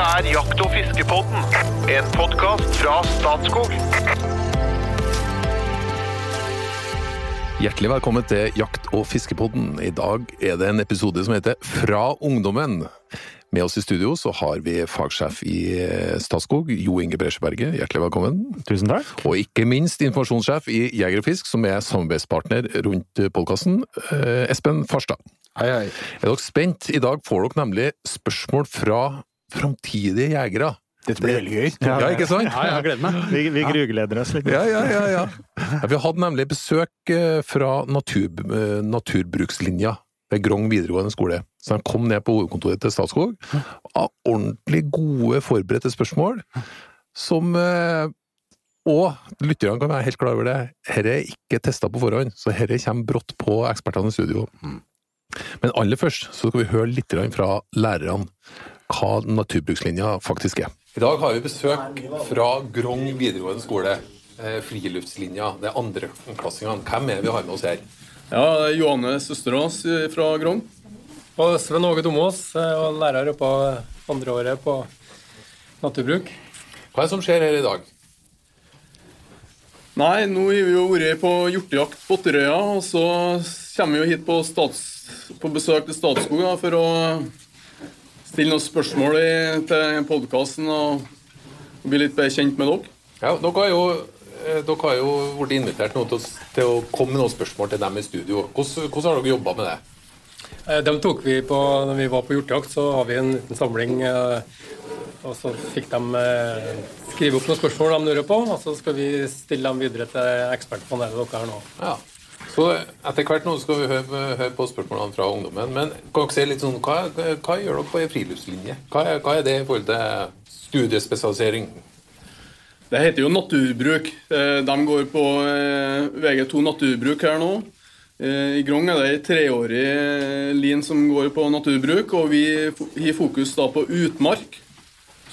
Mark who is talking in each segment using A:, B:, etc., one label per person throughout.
A: Dette er Jakt- og fiskepodden, en podkast fra Statskog.
B: Hjertelig velkommen til Jakt- og fiskepodden. I dag er det en episode som heter Fra ungdommen. Med oss i studio så har vi fagsjef i eh, Statskog, Jo Inge Bresjeberget. Hjertelig velkommen.
C: Tusen takk.
B: Og ikke minst informasjonssjef i Jeger og Fisk, som er samarbeidspartner rundt podkasten, Espen Farstad.
C: Hei, hei.
B: Er dere spent? I dag får dere nemlig spørsmål fra framtidige jegere.
D: Dette blir veldig gøy.
B: Ja, ikke sant?
D: Ja, jeg gleder meg.
C: Vi, vi grugleder oss litt.
B: Ja, ja, ja, ja. Ja, Vi hadde nemlig besøk eh, fra natur, eh, naturbrukslinja ved Grong videregående skole. Så de kom ned på hovedkontoret til Statskog. Av ordentlig gode, forberedte spørsmål, som eh, Og lytterne kan være helt klar over det, dette er ikke testa på forhånd, så dette kommer brått på ekspertene i studio. Men aller først så skal vi høre litt fra lærerne hva naturbrukslinja faktisk er. I dag har vi besøk fra Grong videregående skole. eh, Friluftslinja, det er andreklassingene. Hvem er det vi har med oss her?
E: Ja, det er Johanne Søsterås fra Grong.
F: Og Sven Åge Domås er lærer på andre året på naturbruk.
B: Hva er det som skjer her i dag?
E: Nei, nå har vi jo vært på hjortejakt på Otterøya, og så kommer vi jo hit på, stats, på besøk til Statskog da, for å stille noen spørsmål i, til podkasten og bli litt bedre kjent med dere.
B: Ja, dere har jo, eh, dere har jo blitt invitert nå til, å- til å komme med noen spørsmål til dem i studio. Hvordan, hvordan har dere jobba med det?
F: Eh, Dem tok vi på når vi var på hjortejakt, så har vi en liten samling. eh, Og så fikk de skrive opp noen spørsmål de lurer på, og så skal vi stille dem videre til ekspertpanelet dere har nå.
B: Ja. Så etter hvert nå skal vi høre, høre på spørsmålene fra ungdommen. Men kan dere si litt sånn, hva, hva gjør dere på en friluftslinje? Hva er, hva er det i forhold til studiespesialisering?
E: Det heter jo naturbruk. Eh, De går på eh, VG2 naturbruk her nå. Eh, I Grong er det ei treårig lin som går på naturbruk, og vi har fokus da på utmark,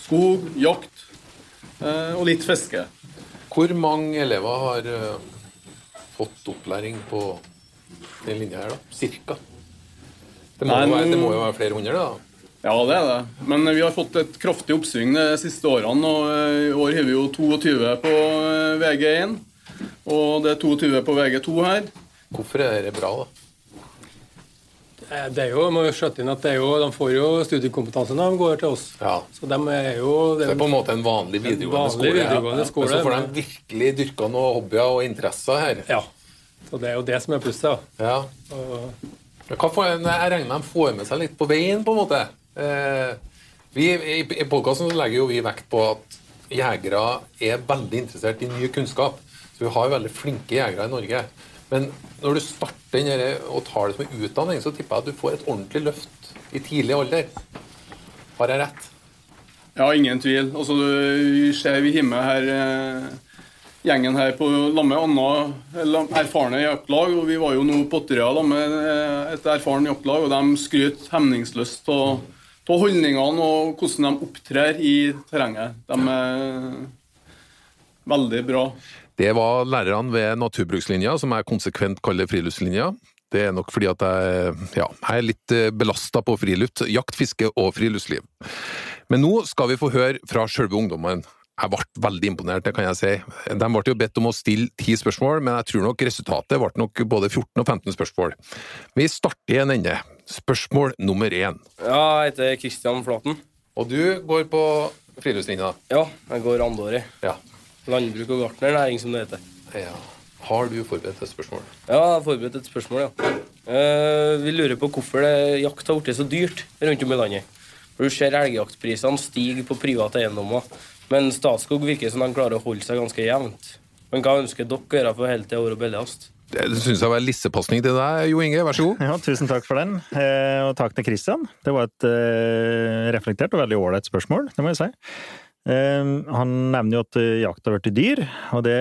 E: skog, jakt og litt fiske.
B: Hvor mange elever har fått opplæring på den linja her, da? Cirka? Det må, Men, være, det må jo være flere hundre, da?
E: Ja, det er det. Men vi har fått et kraftig oppsving de siste årene. og eh, I år har vi jo 22 på eh, VG1, og det er 22 på VG2 her.
B: Hvorfor er det bra, da?
F: Eh, Det er jo, må jo skjøtte inn at det er jo, De får jo studiekompetanse når de går til oss.
B: Ja.
F: Så de er jo
B: Det er på en måte en vanlig videregående
F: vanlig
B: skole.
F: videregående
B: ja.
F: skole,
B: Men så får de virkelig dyrka noen hobbyer og interesser her.
F: Ja. Så det er jo det som er plusset.
B: Ja.
F: Og
B: får, jeg regner med de får med seg litt på veien, på en måte. Eh, vi, I i podkasten legger jo vi vekt på at jegere er veldig interessert i ny kunnskap. Så vi har jo veldig flinke jegere i Norge. Men når du starter inn og tar det som en utdanning, så tipper jeg at du får et ordentlig løft i tidlig alder. Har jeg rett?
E: Ja, ingen tvil. Altså, vi ser vi hjemme her eh, gjengen her på sammen med andre eller erfarne jaktlag. og Vi var jo nå på Otterøya sammen med eh, et erfaren jaktlag, og de skryter hemningsløst av holdningene og hvordan de opptrer i terrenget. De er veldig bra.
B: Det var lærerne ved naturbrukslinja, som jeg konsekvent kaller friluftslinja. Det er nok fordi at jeg, ja, jeg er litt belasta på friluft, jakt, fiske og friluftsliv. Men nå skal vi få høre fra sjølve ungdommen. Jeg ble veldig imponert, det kan jeg si. De ble jo bedt om å stille ti spørsmål, men jeg tror nok resultatet ble nok både 14 og 15 spørsmål. Vi starter i en ende. Spørsmål nummer én.
G: Ja, jeg heter Kristian Flaten.
B: Og du går på friluftslinja?
G: Ja, jeg går andreåret.
B: Ja.
G: Landbruk og gartnernæring, som det heter.
B: ja. Har du forberedt et spørsmål?
G: Ja, jeg har forberedt et spørsmål, ja. Uh, vi lurer på hvorfor det, jakt har blitt så dyrt rundt om i landet. For Du ser elgjaktprisene stige på private eiendommer, men Statskog virker som de klarer å holde seg ganske jevnt. Men hva ønsker dere å gjøre for hele tida å være billigst?
B: Det syns jeg var lissepasning til deg, Jo Inge. Vær så god.
C: Ja, tusen takk for den, eh, og takk til Christian. Det var et eh, reflektert og veldig ålreit spørsmål, det må jeg si. Eh, Han nevner jo at eh, jakt har blitt dyr, og det,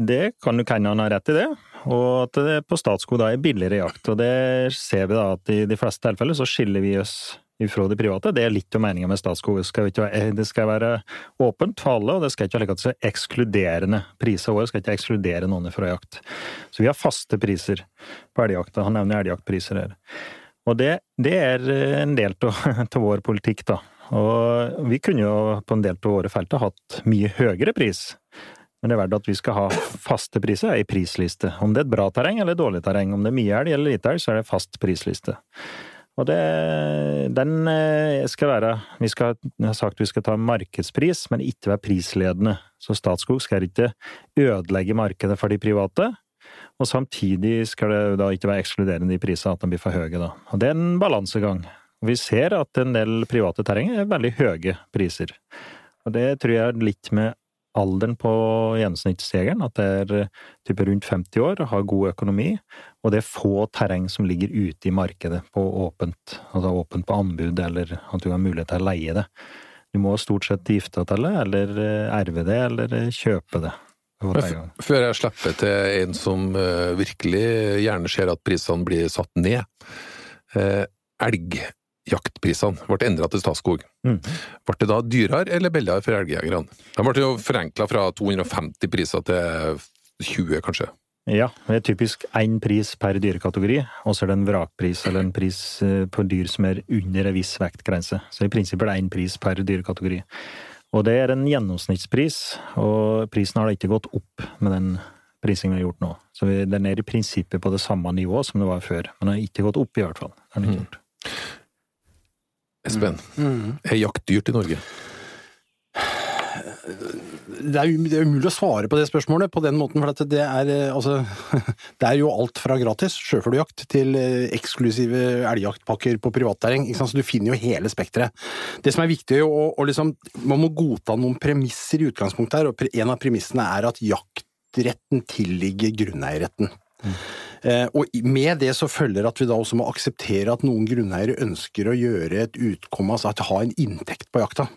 C: det kan jo hende han har rett i det. Og at det på Statskog da er billigere jakt. Og det ser vi da at i de fleste tilfeller så skiller vi oss ifra de private. Det er litt av meninga med Statskog. Det skal, være, det skal være åpent for alle, og det skal ikke være like er ekskluderende priser. Det skal ikke ekskludere noen fra jakt. Så vi har faste priser på elgjakta. Han nevner elgjaktpriser her. Og det, det er en del av vår politikk, da. Og vi kunne jo på en del av våre felter hatt mye høyere pris. Men det er verdt at vi skal ha faste priser i prisliste. Om det er et bra terreng eller et dårlig terreng, om det er mye elg eller lite elg, så er det fast prisliste. Og det, den eh, skal være Vi skal, har sagt vi skal ta markedspris, men ikke være prisledende. Så Statskog skal ikke ødelegge markedet for de private. Og samtidig skal det da ikke være ekskluderende i prisene, at de blir for høye. da. Og Det er en balansegang. Og vi ser at en del private terreng er veldig høye priser. Og det tror jeg er litt med alderen på gjennomsnittsjegeren, at det er type rundt 50 år, har god økonomi, og det er få terreng som ligger ute i markedet på åpent, altså åpent på anbud, eller at du har mulighet til å leie det. Du må stort sett gifte deg til det, eller erve det, eller kjøpe det.
B: Før jeg slipper til en som uh, virkelig gjerne ser at prisene blir satt ned. Uh, elgjaktprisene ble endra til Statskog. Mm. Ble det da dyrere eller billigere for elgjegerne? De ble jo forenkla fra 250 priser til 20, kanskje?
C: Ja, det er typisk én pris per dyrekategori, og så er det en vrakpris eller en pris eh, på dyr som er under en viss vektgrense. Så i prinsippet er det én pris per dyrekategori. Og det er en gjennomsnittspris, og prisen har da ikke gått opp med den prisingen vi har gjort nå. Så den er i prinsippet på det samme nivået som det var før, men den har ikke gått opp i hvert fall. Den har ikke gjort.
B: Espen, mm. er jakt dyrt i Norge?
D: det er, det er umulig å svare på det spørsmålet på den måten, for det er, eh, altså, det er jo alt fra gratis sjøfugljakt til eh, eksklusive elgjaktpakker på privatterreng. Så du finner jo hele spekteret. Det som er viktig, å, å liksom, man må godta noen premisser i utgangspunktet her, og en av premissene er at jaktretten tilligger grunneierretten. Mm. Eh, og med det så følger at vi da også må akseptere at noen grunneiere ønsker å gjøre et utkomme, altså at ha en inntekt på jakta.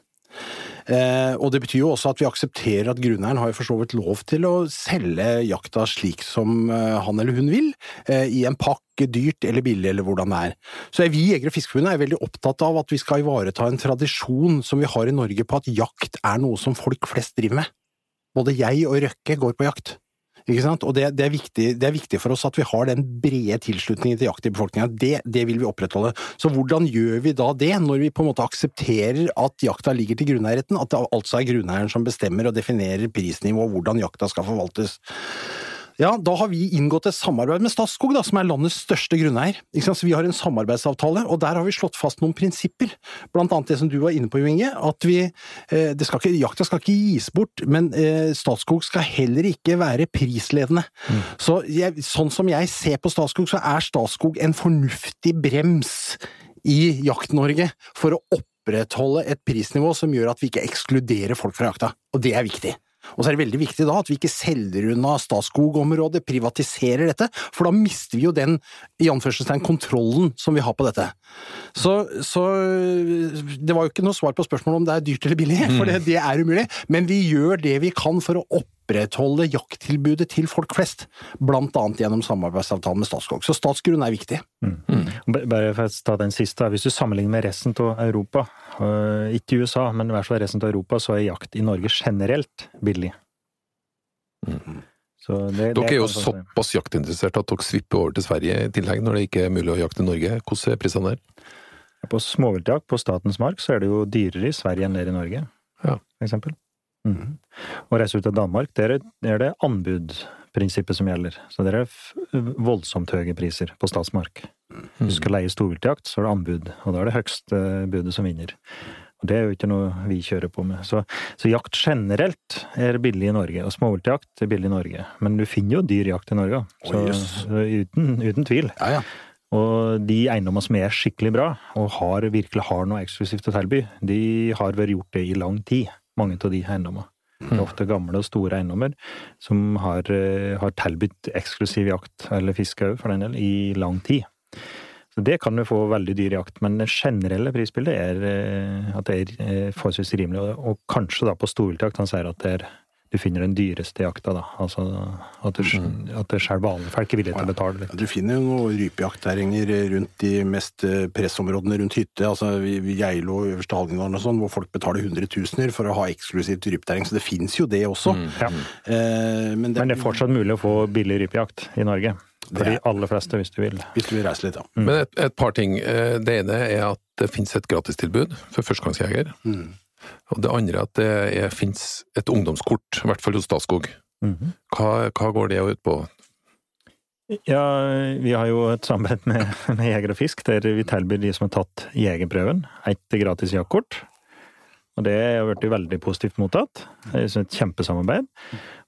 D: Eh, og det betyr jo også at vi aksepterer at grunneieren har jo for så vidt lov til å selge jakta slik som eh, han eller hun vil, i en pakke, dyrt eller billig eller hvordan det er. Så vi i Jeger- og Fiskerforbundet er veldig opptatt av at vi skal ivareta en tradisjon som vi har i Norge på at jakt er noe som folk flest driver med. Både jeg og Røkke går på jakt. Ikke sant? Og det, det, er viktig, det, er viktig, for oss at vi har den brede tilslutningen til jakt i befolkninga. Det, det, vil vi opprettholde. Så hvordan gjør vi da det, når vi på en måte aksepterer at jakta ligger til grunneierretten? At det altså er grunneieren som bestemmer og definerer prisnivå og hvordan jakta skal forvaltes? Ja, da har vi inngått et samarbeid med Statskog, da, som er landets største grunneier. Så vi har en samarbeidsavtale, og der har vi slått fast noen prinsipper. Blant annet det som du var inne på, Jo Inge, at vi, eh, skal ikke, jakta skal ikke gis bort, men eh, Statskog skal heller ikke være prisledende. Mm. Så jeg, sånn som jeg ser på Statskog, så er Statskog en fornuftig brems i Jakt-Norge for å opprettholde et prisnivå som gjør at vi ikke ekskluderer folk fra jakta. Og det er viktig. Og så er det veldig viktig da at vi ikke selger unna Statskog-området, privatiserer dette, for da mister vi jo den i anførselstegn kontrollen som vi har på dette. Så, så, det var jo ikke noe svar på spørsmålet om det er dyrt eller billig, for det, det er umulig, men vi gjør det vi kan for å opprettholde jakttilbudet til folk flest, annet gjennom samarbeidsavtalen med Statskog. Så statsgrunn er viktig. Mm.
C: Mm. Bare for å ta den siste, hvis du sammenligner med resten av Europa, øh, ikke USA, men i hvert fall resten av Europa, så er jakt i Norge generelt billig.
B: Mm. Det, dere er jo såpass jaktinteresserte at dere svipper over til Sverige i tillegg, når det ikke er mulig å jakte i Norge. Hvordan er prisene der?
C: På småviltjakt på statens mark så er det jo dyrere i Sverige enn det er i Norge, ja. for eksempel. Mm. Og reise ut til Danmark, der er det anbudprinsippet som gjelder. Så det er voldsomt høye priser på statsmark. Hvis du skal leie storviltjakt, så er det anbud, og da er det høgste budet som vinner. Og Det er jo ikke noe vi kjører på med. Så, så jakt generelt er billig i Norge, og småviltjakt er billig i Norge. Men du finner jo dyr jakt i Norge, så, oh, yes. uten, uten, tvil. Ja, ja. Og de eiendommene som er skikkelig bra, og har, virkelig har noe eksklusivt å tilby, de har vært gjort det i lang tid, mange av de eiendommene. Det er ofte gamle og store eiendommer som har, eh, har tilbudt eksklusiv jakt, eller fiske òg, for den del, i lang tid. Så Det kan du få veldig dyr jakt, men det generelle prisbildet er eh, at det er eh, forholdsvis rimelig. Og kanskje da på storviltjakt han sier at det er, du finner den dyreste jakta, da. Altså at, du, mm. at selv vanlige folk er villige til å betale litt.
D: Ja, du finner jo noen rypejaktterrenger rundt de mest eh, pressområdene rundt hytte, altså Geilo og Øverste Hallingdalen og sånn, hvor folk betaler hundretusener for å ha eksklusivt rypeterreng. Så det fins jo det også. Mm. Ja.
C: Eh, men, det, men, det, er fortsatt mulig å få billig rypejakt i Norge. For de aller fleste, hvis du vil.
D: Hvis du vil reise litt, ja.
B: Men et, et par ting. Eh, Det ene er at det finnes et gratistilbud for førstegangsjeger.
D: Mm.
B: Og det andre er at det er, finnes et ungdomskort, i hvert fall hos Statskog.
C: Mhm.
B: Hva, hva går det ut på?
C: Ja, vi har jo et samarbeid med, med Jeger og Fisk, der vi tilbyr de som har tatt jegerprøven, et gratis jaktkort. Og det har blitt veldig positivt mottatt. Det er et kjempesamarbeid.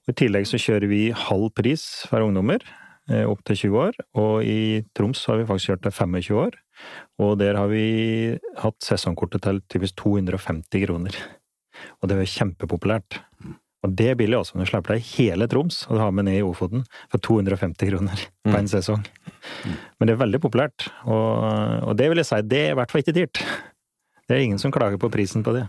C: Og I tillegg så kjører vi halv pris for ungdommer eh, opp til 20 år, og i Troms har vi faktisk kjørt til 25 år. Og der har vi hatt sesongkortet til typisk 250 kroner. Og det er kjempepopulært. Og det er billig også, når du slipper deg hele Troms og du har med ned i Ofoten for 250 kroner på en sesong. Men det er veldig populært, og, og det vil jeg si, det er i hvert fall ikke dyrt. Det er ingen som klager på prisen på det.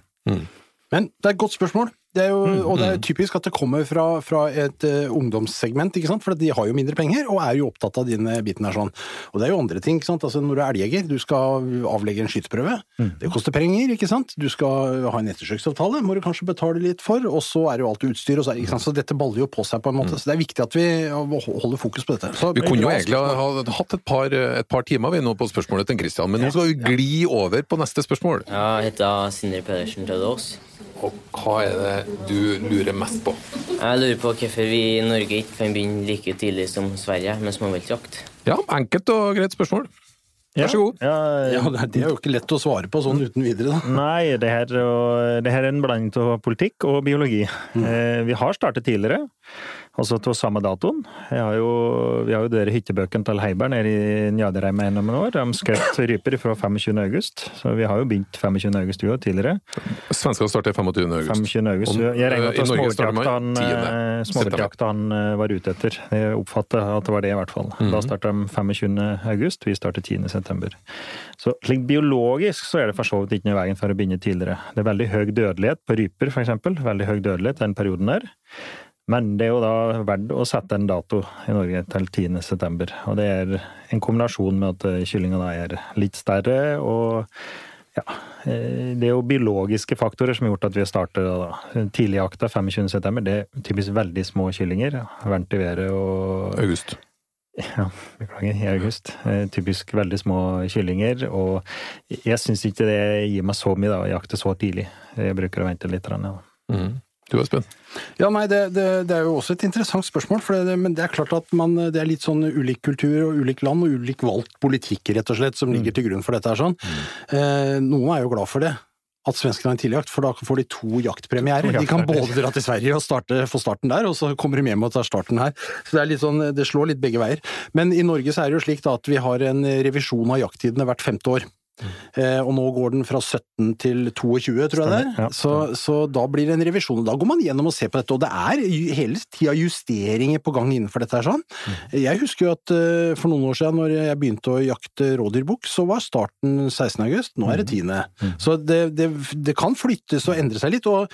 D: Men det er et godt spørsmål. Det er jo, og det er jo typisk at det kommer fra, fra et uh, ungdomssegment, ikke sant? for de har jo mindre penger og er jo opptatt av denne biten her sånn. Og det er jo andre ting, ikke sant. Altså, når du er elgjeger, du skal avlegge en skyteprøve. Det koster penger, ikke sant. Du skal ha en ettersøksavtale, må du kanskje betale litt for, og så er det jo alt utstyr, og så, ikke sant? så dette baller jo på seg på en måte. Så det er viktig at vi holder fokus på dette. Så,
B: Vi kunne jo egentlig ha ha hatt et par, et par timer vi nå på spørsmålet til Christian, men nå skal vi gli over på neste spørsmål.
H: Jeg heter Sindre Pedersen Rødås.
B: Og hva er det du lurer mest på?
H: Jeg lurer på hvorfor vi i Norge ikke kan begynne like tidlig som Sverige med småviltjakt.
B: Ja, enkelt og greit spørsmål. Vær så god.
C: Ja,
D: Ja, det er- det er jo ikke lett å svare på sånn uten videre, da.
C: Nei, det her, og- det her er en blanding av politikk og biologi. Eh, vi har startet tidligere, altså til samme datoen. Jeg har jo, vi har jo dere hyttebøkene til Heiberg nede i Njadereim gjennom en år. De skjøt ryper fra 25. august, så vi har jo begynt 25. august vi også, tidligere.
B: Svenskene starter 25. august.
C: 25. august. Jeg regner
B: med
C: at
B: starter man
C: småviltjakta han,
B: 10.
C: eh, han eh, var ute etter. Jeg oppfatter at det var det, i hvert fall.
B: Mhm.
C: Da starter de 25. august, vi starter 10. september. Så biologisk så er det for så vidt ikke noe i veien for å begynne tidligere. Det er veldig høy dødelighet på ryper, eksempel. Veldig høy dødelighet den perioden der. Men det er jo da verdt å sette en dato i Norge til 10. september. Og det er en kombinasjon med at eh, kyllinga da er litt større og ja, eh, det er jo biologiske faktorer som har gjort at vi starter da. Tidligjakta 25. september, det er typisk veldig små kyllinger. Ventivere og
B: August.
C: ja, beklager, i august. Eh, Typisk veldig små kyllinger. Og jeg syns ikke det gir meg så mye da, å jakte så tidlig. Jeg bruker å vente litt. Da. Ja.
B: Du er spent.
D: Ja, nei, det, det, det er jo også et interessant spørsmål, for det, men det er klart at man, det er litt sånn ulik kultur og ulik land og ulik valgt politikk, rett og slett, som ligger til grunn for dette her sånn. Eh, noen er jo glad for det. At svenskene har en tidligjakt, for da får de to jaktpremierer. De kan både dra til Sverige og starte, få starten der, og så kommer de hjem og tar starten her. Så det er sånn, det slår litt begge veier. Men i Norge så er det jo slik at vi har en revisjon av jakttidene hvert femte år. Eh, og nå går den fra 17 til 22, tror jeg det er. Så, så da blir det en revisjon. og Da går man gjennom og ser på dette, og det er hele tida justeringer på gang innenfor dette. her sånn. Jeg husker jo at eh, for noen år siden, når jeg begynte å jakte rådyrbukk, så var starten 16. august, nå er det 10. Så det, det, det kan flyttes og endre seg litt. Og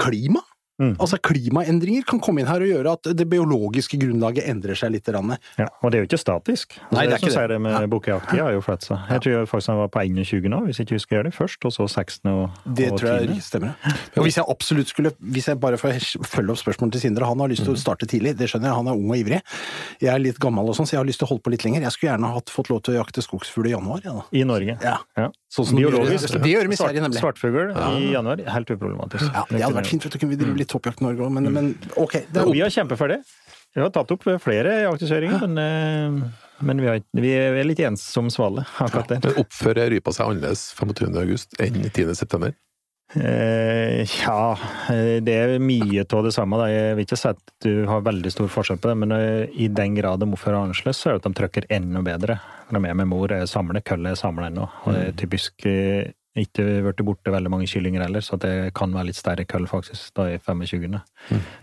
D: klima
C: Mm.
D: Altså Klimaendringer kan komme inn her og gjøre at det biologiske grunnlaget endrer seg litt.
C: Ja, og det er jo ikke statisk.
D: Nei, det er ikke det.
C: det med bukkejakttida har jo flyttet seg. Jeg tror faktisk han var på 21 nå, hvis jeg ikke husker det først, og så 16. og,
D: Det
C: og
D: tror
C: 10.
D: jeg stemmer. Og hvis jeg absolutt skulle, hvis jeg bare får følge opp spørsmålet til Sindre, han har lyst til å starte tidlig, det skjønner jeg, han er ung og ivrig. Jeg er litt gammel og sånn, så jeg har lyst til å holde på litt lenger. Jeg skulle gjerne hatt fått lov til å jakte skogsfugl i januar, ja.
C: I Norge.
D: Ja.
C: Ja.
D: Sånn som
C: Biologisk.
D: det gjør de i Sverige, nemlig.
C: Svartfugl i januar, helt uproblematisk.
D: Ja, det hadde vært fint, for da kunne vi drive litt toppjakt i Norge òg, men, men ok. Det er
C: vi har kjempet for det. Vi har tatt opp flere jaktisøringer, men, eh, men vi, har, vi er litt ens som svale akkurat der.
B: Men oppfører rypa seg annerledes 25. august enn 10.
C: Eh, ja, eh, det er mye av det samme. Da. Jeg vil ikke si at du har veldig stor forskjell på det, men eh, i den grad de oppfører annerledes, så er det at de trykker enda bedre. De er med mor, er samlet, køllet er samlet ennå. Og det er typisk eh, ikke blitt borte veldig mange kyllinger heller, så det kan være litt større køll faktisk da i 25.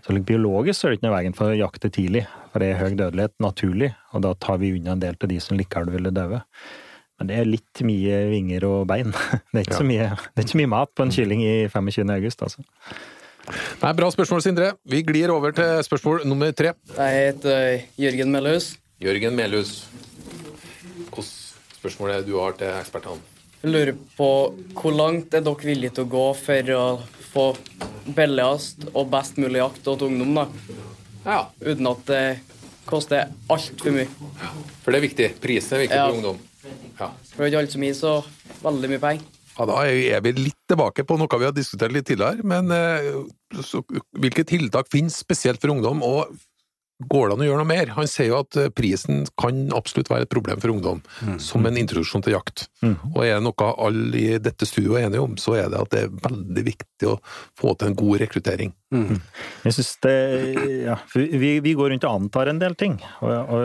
C: Så like, biologisk så er det ikke noe veien for å jakte tidlig, for det er høy dødelighet naturlig, og da tar vi unna en del av de som likevel ville døve. Men det er litt mye vinger og bein. Det er ikke,
B: Ja.
C: så, mye, det er ikke mye mat på en kylling i 25. august, altså.
B: Nei, Bra spørsmål, Sindre. Vi glir over til spørsmål nummer tre.
I: Jeg heter eh, Jørgen Melhus.
B: Jørgen Melhus. Hvilke spørsmål er det du har til ekspertene?
I: Jeg lurer på hvor langt er dere villige til å gå for å få billigst og best mulig jakt til ungdom, da?
B: Ja.
I: Uten at det koster altfor mye.
B: For det er viktig. Prisen er viktig
I: Ja.
B: for ungdom. Ja.
I: Alt som gir så veldig mye penger.
B: Ja, Da er vi litt tilbake på noe vi har diskutert litt tidligere, men eh, så, hvilke tiltak finnes spesielt for ungdom, og går det an å gjøre noe mer? Han sier jo at eh, prisen kan absolutt være et problem for ungdom, som en introduksjon til jakt. Og er det noe alle i dette studioet er enige om, så er det at det er veldig viktig å få til en god rekruttering.
C: Jeg synes det Ja, vi, vi går rundt og antar en del ting. Og, og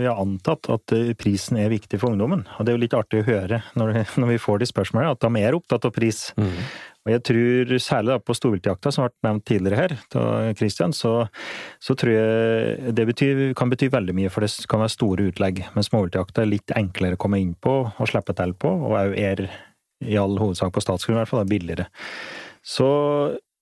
C: vi har antatt at eh, prisen er viktig for ungdommen. Og det er jo litt artig å høre når, når vi får de spørsmålene, at de er opptatt av pris. Og jeg tror særlig da på storviltjakta, som vært nevnt tidligere her, av Christian, så, så tror jeg det betyr, kan bety veldig mye, for det kan være store utlegg. Men småviltjakta er litt enklere å komme inn på og slippe til på, og òg er i all hovedsak på statsgrunn i hvert fall, billigere. Så,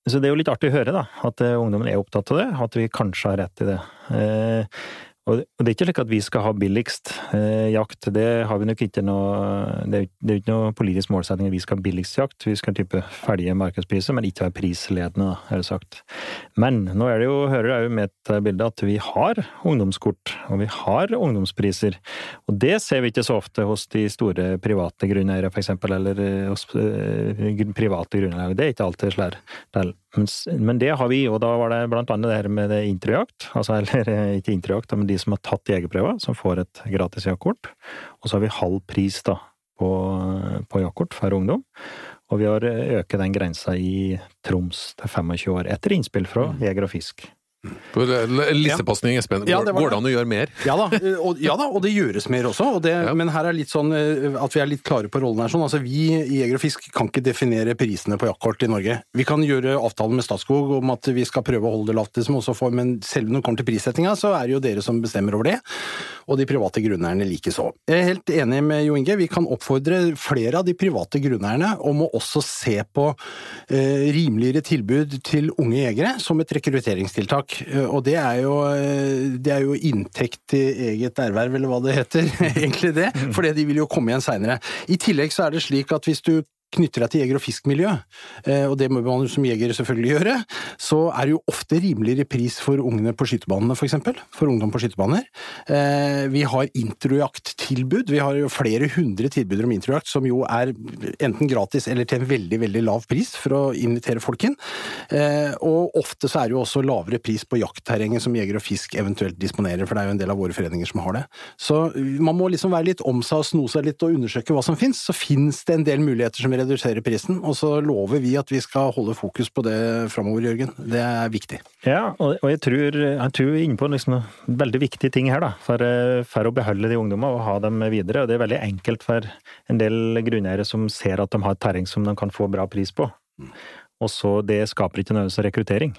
C: så det er jo litt artig å høre da, at eh, ungdommen er opptatt av det, at vi kanskje har rett i det. Eh, og det er ikke slik at vi skal ha billigst eh, jakt, det har vi nok ikke noe Det er jo ikke noe politisk målsetting at vi skal ha billigst jakt, vi skal type ferdige markedspriser, men ikke være prisledende, er det sagt. Men nå er det jo, hører jeg jo med til bildet at vi har ungdomskort, og vi har ungdomspriser. Og det ser vi ikke så ofte hos de store private grunneiere, eksempel, eller eh, hos eh, private grunneiere. Det er ikke alltid til. Men, det har vi, og da var det blant annet det her med det introjakt, altså eller eh, ikke introjakt, men de som har tatt jegerprøver, som får et gratis jaktkort. Og så har vi halv pris da på, på jaktkort for ungdom. Og vi har økt øket den grensa i Troms til 25 år, etter innspill fra Jeger og Fisk.
B: For, Lissepasning, Espen.
D: Ja,
B: Går,
D: det
B: går det
D: det.
B: an å gjøre mer?
D: Ja da, og, ja da, og det gjøres mer også. Og det, Men her er litt sånn eh, at vi er litt klare på rollen her. Sånn. Altså, vi i Jeger og Fisk kan ikke definere prisene på jaktkort i Norge. Vi kan gjøre avtalen med Statskog om at vi skal prøve å holde det lavt, liksom, men selv når det kommer til prissettinga, så er det jo dere som bestemmer over det. Og de private grunneierne likeså. Jeg er helt enig med Jo Inge. Vi kan oppfordre flere av de private grunneierne om å også se på eh, rimeligere tilbud til unge jegere som et rekrutteringstiltak. Eh, og det er jo, eh, det er jo inntekt til eget erverv, eller hva det heter, egentlig det. For de vil jo komme igjen seinere. I tillegg så er det slik at hvis du knytter deg til jeger- og fiskmiljø, eh, og det må man jo som jeger selvfølgelig gjøre, så er det jo ofte rimeligere pris for ungene på skytebanene, for eksempel. For ungdom på skytebaner. Eh, Vi har introjakttilbud. Vi har jo flere hundre tilbud om introjakt, som jo er enten gratis eller til en veldig, veldig lav pris for å invitere folk inn. Eh, Og ofte så er det jo også lavere pris på jaktterrenget som jeger og fisk eventuelt disponerer, for det er jo en del av våre foreninger som har det. Så man må liksom være litt om seg og sno seg litt og undersøke hva som finnes. Så finnes det en del muligheter som reduserer prisen, og så lover vi at vi skal holde fokus på det framover, Jørgen. Det er viktig.
C: Ja, og, jeg, tror, jeg tror vi er inne på liksom noen veldig viktige ting her, da, for, eh, for å beholde de ungdommene og ha dem videre. Og det er veldig enkelt for en del grunneiere som ser at de har et terreng som de kan få bra pris på. Og så det skaper ikke nødvendigvis rekruttering.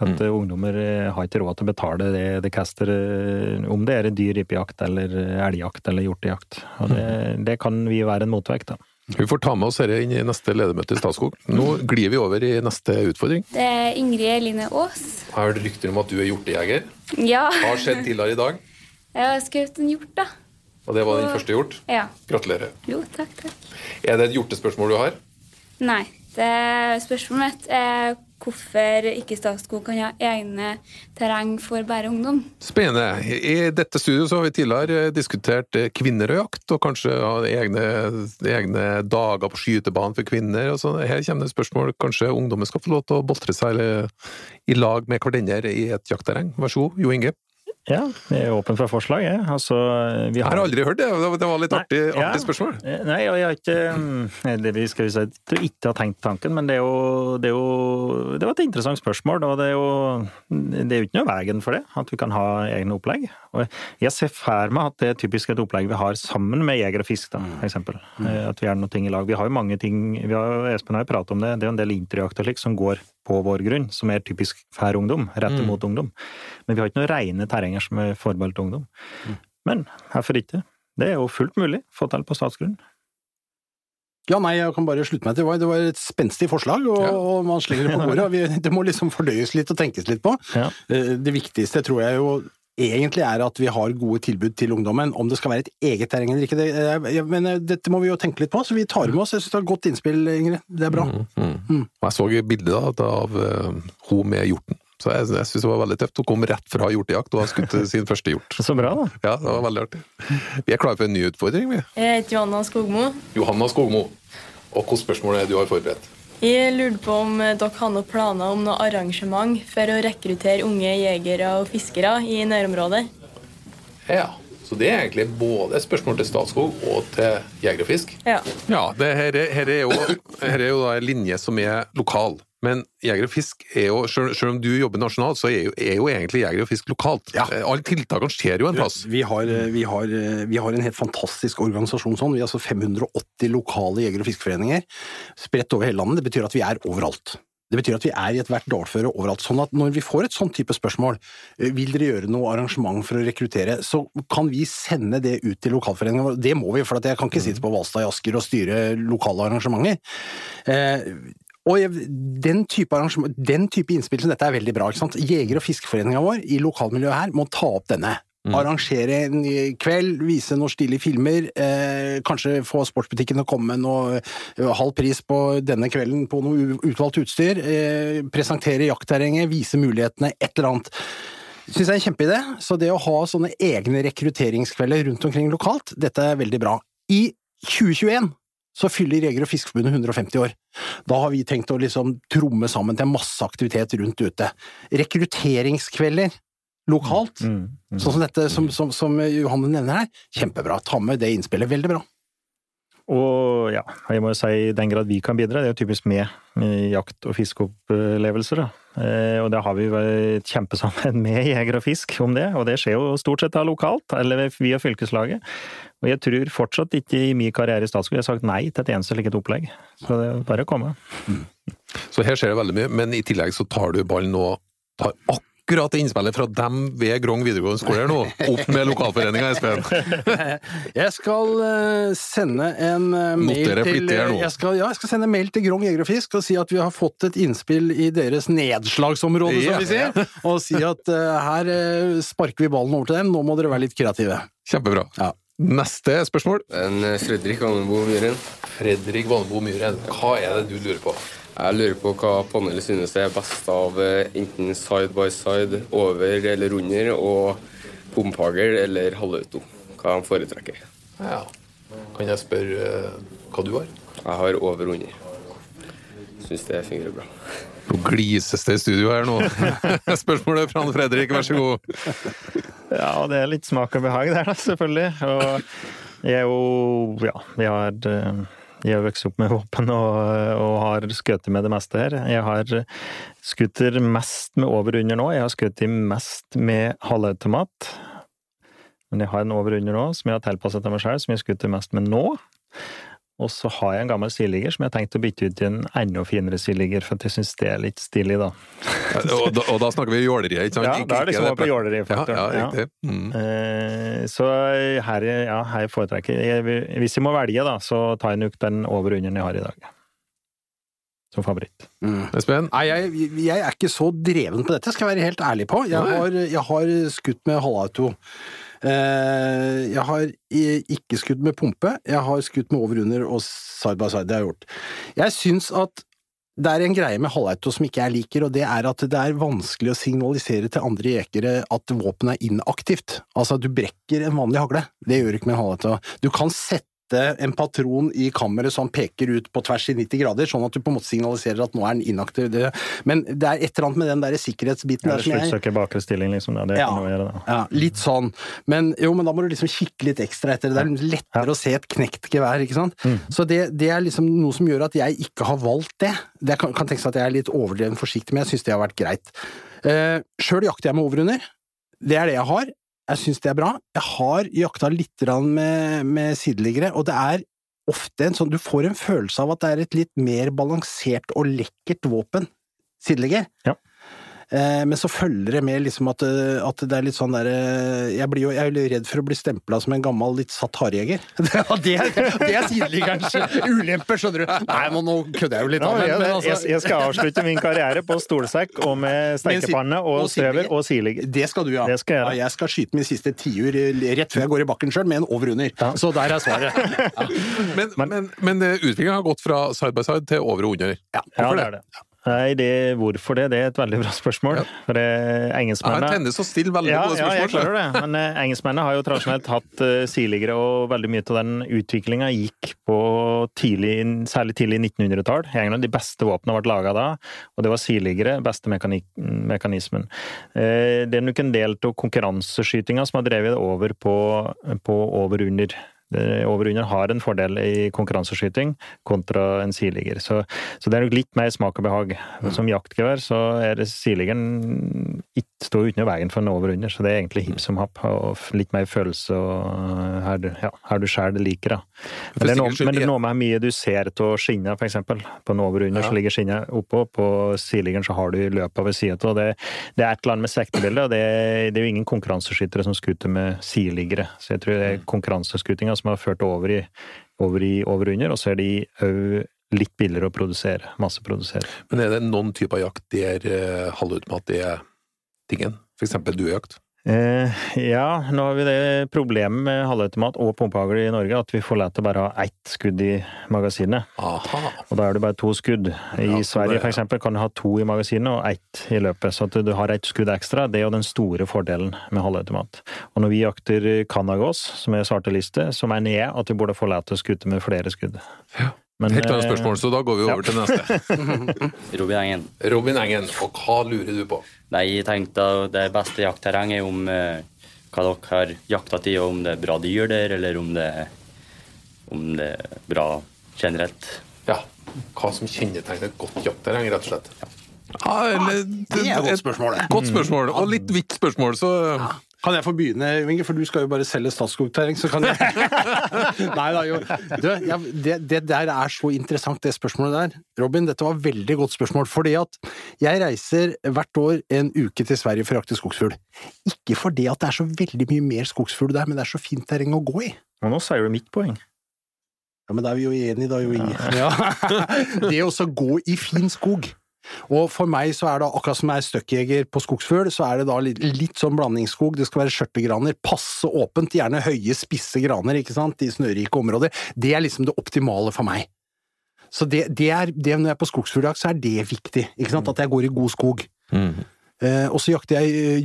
C: At mm. ungdommer eh, har ikke råd til å betale det det kaster, eh, om det er dyr rypejakt eller elgjakt eller hjortejakt. Og det, det kan vi være en motvekt, da.
B: Vi får ta med oss dette inn i neste ledermøte i Statskog. Nå glir vi over i neste utfordring.
J: Det er Ingrid Eline Aas.
B: Har hørt rykter om at du er hjortejeger.
J: Ja.
B: Hva har skjedd tidligere i dag?
J: Jeg har skutt en hjort, da.
B: Og det var din første hjort.
J: Ja.
B: Gratulerer.
J: Jo, takk, takk.
B: Er det et hjortespørsmål du har?
J: Nei. Det spørsmålet mitt er hvorfor ikke Statskog kan ha egne terreng for bare ungdom.
B: Spennende. I dette studioet har vi tidligere diskutert eh, kvinner og jakt, og kanskje ha egne, egne dager på skytebanen for kvinner. og sånn. Her kommer det spørsmål kanskje ungdommen skal få lov til å boltre seg i lag med hverandre i et jaktterreng. Vær så god, Jo Inge.
C: Ja, jeg er åpen for forslag, jeg. Altså, vi
B: Jeg har aldri hørt det, det var litt artig,
C: ja.
B: artig spørsmål.
C: Eh, Nei, og jeg har ikke mm, det vi skal si, jeg tror ikke har tenkt tanken, men det er, jo, det er jo Det var et interessant spørsmål, og det er jo Det er jo ikke noe veien for det, at vi kan ha egne opplegg. Og jeg ser for meg at det er typisk et opplegg vi har sammen med jeger og fisk, da, for eksempel. Eh, At vi gjør noe ting i lag. Vi har jo mange ting vi har, Espen har jo pratet om det, det er jo en del interjakt og slikt som går på vår grunn, som er typisk for ungdom, rettet
B: Mm.
C: mot ungdom. Men vi har ikke noen rene terrenger som er forbeholdt ungdom. Men hvorfor ikke? Det er jo fullt mulig å få til på statsgrunn.
D: Ja, nei, jeg kan bare slutte meg til det. Det var et spenstig forslag, og, og man slenger det på bordet. det må liksom fordøyes litt og tenkes litt på.
C: Ja.
D: Eh, Det viktigste tror jeg jo egentlig er at vi har gode tilbud til ungdommen. Om det skal være et eget terreng eller ikke, det, eh, men eh, dette må vi jo tenke litt på, så vi tar med oss. Jeg synes det var et godt innspill, Ingrid. Det er bra.
B: Mm. Og jeg så bildet av uh, hun med hjorten. Så jeg, jeg syns det var veldig tøft. Hun kom rett fra hjortejakt og har skutt sin første hjort.
C: Så bra, da.
B: Ja, det var veldig artig. Vi er klare for en ny utfordring, vi.
K: Jeg heter Johanna Skogmo.
B: Johanna Skogmo. Og hvilke spørsmål er det du har forberedt?
K: Jeg lurte på om eh, dere har noen planer om noe arrangement for å rekruttere unge jegere og fiskere i nærområdet.
B: Ja, så det er egentlig både et spørsmål til Statskog og til Jeger og Fisk.
K: Ja.
B: Ja, det her, er- her er jo, her er jo da en linje som er lokal. Men Jeger og Fisk er jo, selv om du jobber nasjonalt, så er jo, er jo egentlig Jeger og Fisk lokalt. Ja. Alle tiltakene skjer jo en plass.
D: Vi har, eh, vi, har, vi har en helt fantastisk organisasjon sånn. Vi har altså 580 lokale jeger- og fiskeforeninger spredt over hele landet. Det betyr at vi er overalt. Det betyr at vi er i ethvert dalføre overalt. Sånn at når vi får et sånn type spørsmål, eh, vil dere gjøre noe arrangement for å rekruttere, så kan vi sende det ut til lokalforeningene våre. Det må vi, for at jeg kan ikke sitte på Hvalstad i Asker og styre lokale arrangementer. Og den type, den type innspill som dette er veldig bra. ikke sant? Jeger- og fiskeforeninga vår i lokalmiljøet her må ta opp denne. Arrangere en kveld, vise noen stilige filmer, eh, kanskje få sportsbutikken til å komme med noe eh, halv pris på denne kvelden på noe utvalgt utstyr, eh, presentere jaktterrenget, vise mulighetene, et eller annet. Syns jeg er en kjempeidé. Så det å ha sånne egne rekrutteringskvelder rundt omkring lokalt, dette er veldig bra. I 2021 så fyller Jeger- og Fiskerforbundet 150 år. Da har vi tenkt å liksom tromme sammen til masse aktivitet rundt ute. Rekrutteringskvelder lokalt, sånn som dette som, som, som Johanne nevner her, kjempebra. Ta med det innspillet. Veldig bra.
C: Og ja, jeg må jo si i den grad vi kan bidra, det er jo typisk med jakt- og fiskeopplevelser. da. Eh, Og det har vi jo et kjempesamarbeid med Jeger og Fisk om det, og det skjer jo stort sett da lokalt, eller via fylkeslaget. Og jeg tror fortsatt ikke i min karriere i Statskog jeg har sagt nei til et eneste slikt opplegg. Så det er bare å komme.
B: Så her skjer det veldig mye, men i tillegg så tar du ballen og tar akkurat det innspillet fra dem ved Grong videregående skole her nå, opp med lokalforeninga, Espen.
D: Jeg skal eh, sende en eh, mail til jeg skal, Ja, jeg skal sende en mail til Grong Jeger og Fisk og si at vi har fått et innspill i deres nedslagsområde, som vi sier. Og si at uh, her sparker vi ballen over til dem, nå må dere være litt kreative.
B: Kjempebra. Neste spørsmål.
L: En eh, Fredrik Vannebo Myhren.
B: Fredrik Vannebo Myhren, hva er det du lurer på?
L: Jeg lurer på hva panelet synes er best av eh, enten side by side, over eller under, og pumphagl eller halvauto. Hva de foretrekker.
B: Ja. Kan jeg spørre eh, hva du har?
L: Jeg har over og under. Syns det fungerer bra.
B: Nå glises det i studio her nå. Spørsmålet fra Fredrik, vær så god.
C: Ja, det er litt smak og behag der, da, selvfølgelig. Og jeg er jo Ja, jeg har eh, jeg har vokst opp med våpen og, og har skutt med det meste her. Jeg har skutt mest med over og under nå. Jeg har skutt mest med halvautomat. Men jeg har en over og under nå som jeg har tilpasset til meg selv, som jeg skutter mest med nå. Og så har jeg en gammel sideligger som jeg har tenkt å bytte ut i en enda finere sideligger, for at jeg syns det er litt stilig, da.
B: Og da, og da snakker vi jåleriet, ikke sant?
C: Ja, da er det liksom på jålerifaktoren.
B: Ja, ja. Mm.
C: Eh, Så her, ja, her foretrekker jeg Hvis jeg må velge, da, så tar jeg nok den over og under jeg har i dag. Som favoritt.
B: Espen?
D: Nei, jeg, jeg er ikke så dreven på dette, skal jeg være helt ærlig på. Jeg har, jeg har skutt med halvauto. Eh, Jeg har ikke skutt med pumpe, jeg har skutt med over og side by side. Det har jeg gjort. Jeg syns at det er en greie med halvauto som ikke jeg liker, og det er at det er vanskelig å signalisere til andre jekere at våpenet er inaktivt. Altså, du brekker en vanlig hagle. Det gjør du ikke med en halvauto. Du kan sette en patron i kammeret som peker ut på tvers i 90 grader, sånn at du på en måte signaliserer at nå er den inaktiv. Men det er et eller annet med den der sikkerhetsbiten
C: Ja,
D: der som jeg
C: Sluttsøker bakre stilling, liksom. Da. Det
D: Ja.
C: kan du gjøre, da.
D: ja, litt sånn. Men jo, men da må du liksom kikke litt ekstra etter det. Er lettere å se et knekt gevær, ikke sant. Så det, det er liksom noe som gjør at jeg ikke har valgt det. Det kan, kan tenkes at jeg er litt overdreven forsiktig, men jeg syns det har vært greit. Uh, Sjøl jakter jeg med overhunder. Det er det jeg har. Jeg syns det er bra. Jeg har jakta litt med, med sideliggere, og det er ofte en sånn Du får en følelse av at det er et litt mer balansert og lekkert våpen, sideligger.
C: Ja.
D: Eh, Men så følger det med liksom at, eh, at det er litt sånn der eh, Jeg blir jo jeg er jo redd for å bli stempla som en gammel, litt satt harejeger. Det, er- det er sideliggerens ulemper, skjønner du. Nei, men nå kødder jeg jo litt.
C: Ja,
D: men-
C: jeg,
D: men altså-
C: jeg, jeg skal avslutte min karriere på stolsekk og med stekepanne og strever og sideligger.
D: Det skal du, ja.
C: Det skal jeg
D: ja. Jeg skal skyte min siste tiur rett før jeg går i bakken sjøl, med en over-under. Så der er svaret.
B: Men, men, men utviklingen har gått fra side by side til over og under.
D: Ja,
C: Ja,
B: Hvorfor
C: det er det. Nei, det, hvorfor det? Det er et veldig bra spørsmål. For det,
B: Jeg har
C: engelskmennene
B: en tendens til å stille veldig
C: ja,
B: gode
C: ja, jeg klarer det. Men eh, engelskmennene har jo tradisjonelt hatt eh, siligere, og veldig mye av den utviklinga gikk på tidlig, særlig tidlig 1900-tall. I England de beste våpnene ble laga da, og det var siligere, beste mekanik mekanismen. Eh, det er nok en del av konkurranseskytinga som har drevet det over på, på over-under. Over-under har en fordel i konkurranseskyting kontra en siligger. Så, så det er nok litt mer smak og behag. Som jaktgevær så er det siligeren står uten veien for en over-under, så det er egentlig hipp som happ. Og litt mer følelse og her, du- ja, her du sjæl liker, da. Men det, er noe, men det er noe med hvor mye du ser av skinnet, for eksempel. På en over-under
B: Ja.
C: så ligger skinnet oppå, på siligeren så har du løpet ved sida av. Det, det er et eller annet med sektebildet, og det, det er jo ingen konkurranseskyttere som skuter med sideliggere. Så jeg tror det er konkurranseskutinga som har ført over i over i over-under, og så er de òg litt billigere å produsere. Masseprodusere.
B: Men er det noen typer jakt der uh, halvautomat er tingen? Eksempel duejakt?
C: Eh, ja, nå har vi det problemet med halvautomat og pumpehagl i Norge, at vi får lov til bare å ha ett skudd i magasinet. Og da er det bare to skudd. I
B: Ja,
C: Sverige f.eks. kan du ha to i magasinet og ett i løpet, så at du har ett skudd ekstra. Det er jo den store fordelen med halvautomat. Og når vi jakter kanagås, som er svarteliste, så mener jeg at vi burde få lov til å skutte med flere skudd. Men,
B: Helt annet
C: eh,
B: spørsmål, så da går vi over
C: ja.
B: til neste.
M: Robin Engen.
B: Robin Engen, og hva lurer du på?
M: Nei, jeg tenkte det beste jaktterrenget er om eh, hva dere har jakta til, og om det er bra dyr der, eller om det, om det er bra generelt.
B: Ja, hva som kjennetegner et godt jaktterreng, rett og slett. Ja, eller,
D: det er et godt spørsmål, det.
B: Godt spørsmål, og litt vidt spørsmål, så
D: Kan jeg få begynne, Inge, for du skal jo bare selge Statskog-terreng, så kan jeg Nei da, jo. Du, ja, det, det der er så interessant, det spørsmålet der. Robin, dette var et veldig godt spørsmål, fordi at jeg reiser hvert år en uke til Sverige for å jakte skogsfugl. Ikke fordi at det er så veldig mye mer skogsfugl der, men det er så fint terreng å gå i.
C: Og nå sier du mitt poeng.
D: Ja, men da er vi jo enige, da, jo Inge. Ja. Det å gå i fin skog. Og for meg så er det akkurat som jeg er støkkjeger på skogsfugl, så er det da litt, litt sånn blandingsskog. Det skal være skjørtegraner, passe åpent, gjerne høye, spisse graner, ikke sant, i snørike områder. Det er liksom det optimale for meg. Så det, det er, det når jeg er på skogsfugljakt, så er det viktig, ikke sant, at jeg går i god skog. Eh, og så jakter jeg eh,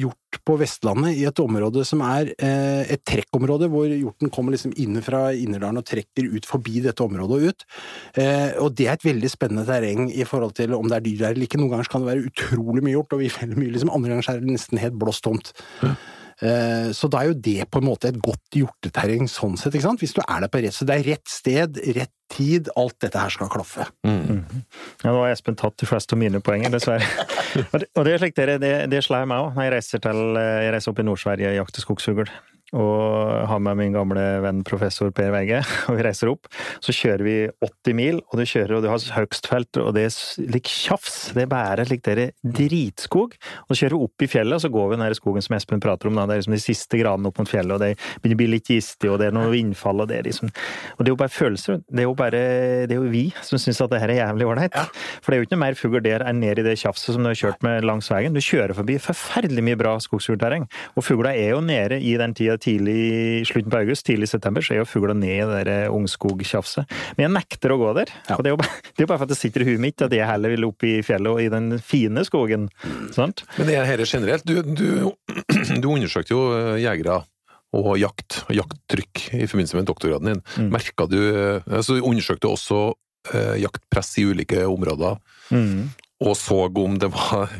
D: på Vestlandet i et område som er eh, et trekkområde, hvor hjorten kommer liksom inn fra Innerdalen og trekker ut forbi dette området og ut. Eh, og det er et veldig spennende terreng i forhold til om det er dyr der eller ikke. Noen ganger kan det være utrolig mye hjort, og vi feller mye, liksom. andre ganger er det nesten helt blåst tomt. Eh, Så da er jo det på en måte et godt hjorteterreng sånn sett, ikke sant? Hvis du er der på rett, så det er rett sted, rett tid, alt dette her skal klaffe.
C: Ja, nå har Espen tatt de fleste av mine poenger, dessverre. og det, og det er det, det slår meg òg når jeg reiser, til, jeg reiser opp i Nord-Sverige og jakter skogsfugl. Og har med min gamle venn professor Per Veige, og vi reiser opp. Så kjører vi 80 mil, og du kjører, og du har høgstfelt, og det er lik tjafs. Det er bare slik dere dritskog. Og så kjører vi opp i fjellet, og så går vi den der skogen som Espen prater om. Da. Det er liksom de siste gradene opp mot fjellet, og det begynner å bli litt gistig, og det er noe vindfall, og det er liksom Og det er jo bare følelser. Det er jo bare Det er jo vi som syns at det her er jævlig ålreit. For det er jo ikke noe mer fugl der enn ned i det tjafset som du har kjørt med langs veien. Du kjører forbi forferdelig mye bra skogsfuglterreng. Og fugla er jo nede i den tida tidlig i slutten på august, tidlig i september, så er jo fugla ned i det der ungskogtjafset. Men jeg nekter å gå der. Og det er jo bare, det er bare for at det sitter i huet mitt at jeg heller vil opp i fjellet og i den fine skogen. Sant?
B: Men det er dette generelt. Du, du, du undersøkte jo eh, jegere og jakt, og jakttrykk i forbindelse med doktorgraden din.
C: Mm.
B: Merka du altså, Du undersøkte også eh, jaktpress i ulike områder,
C: Mm.
B: og så om det var,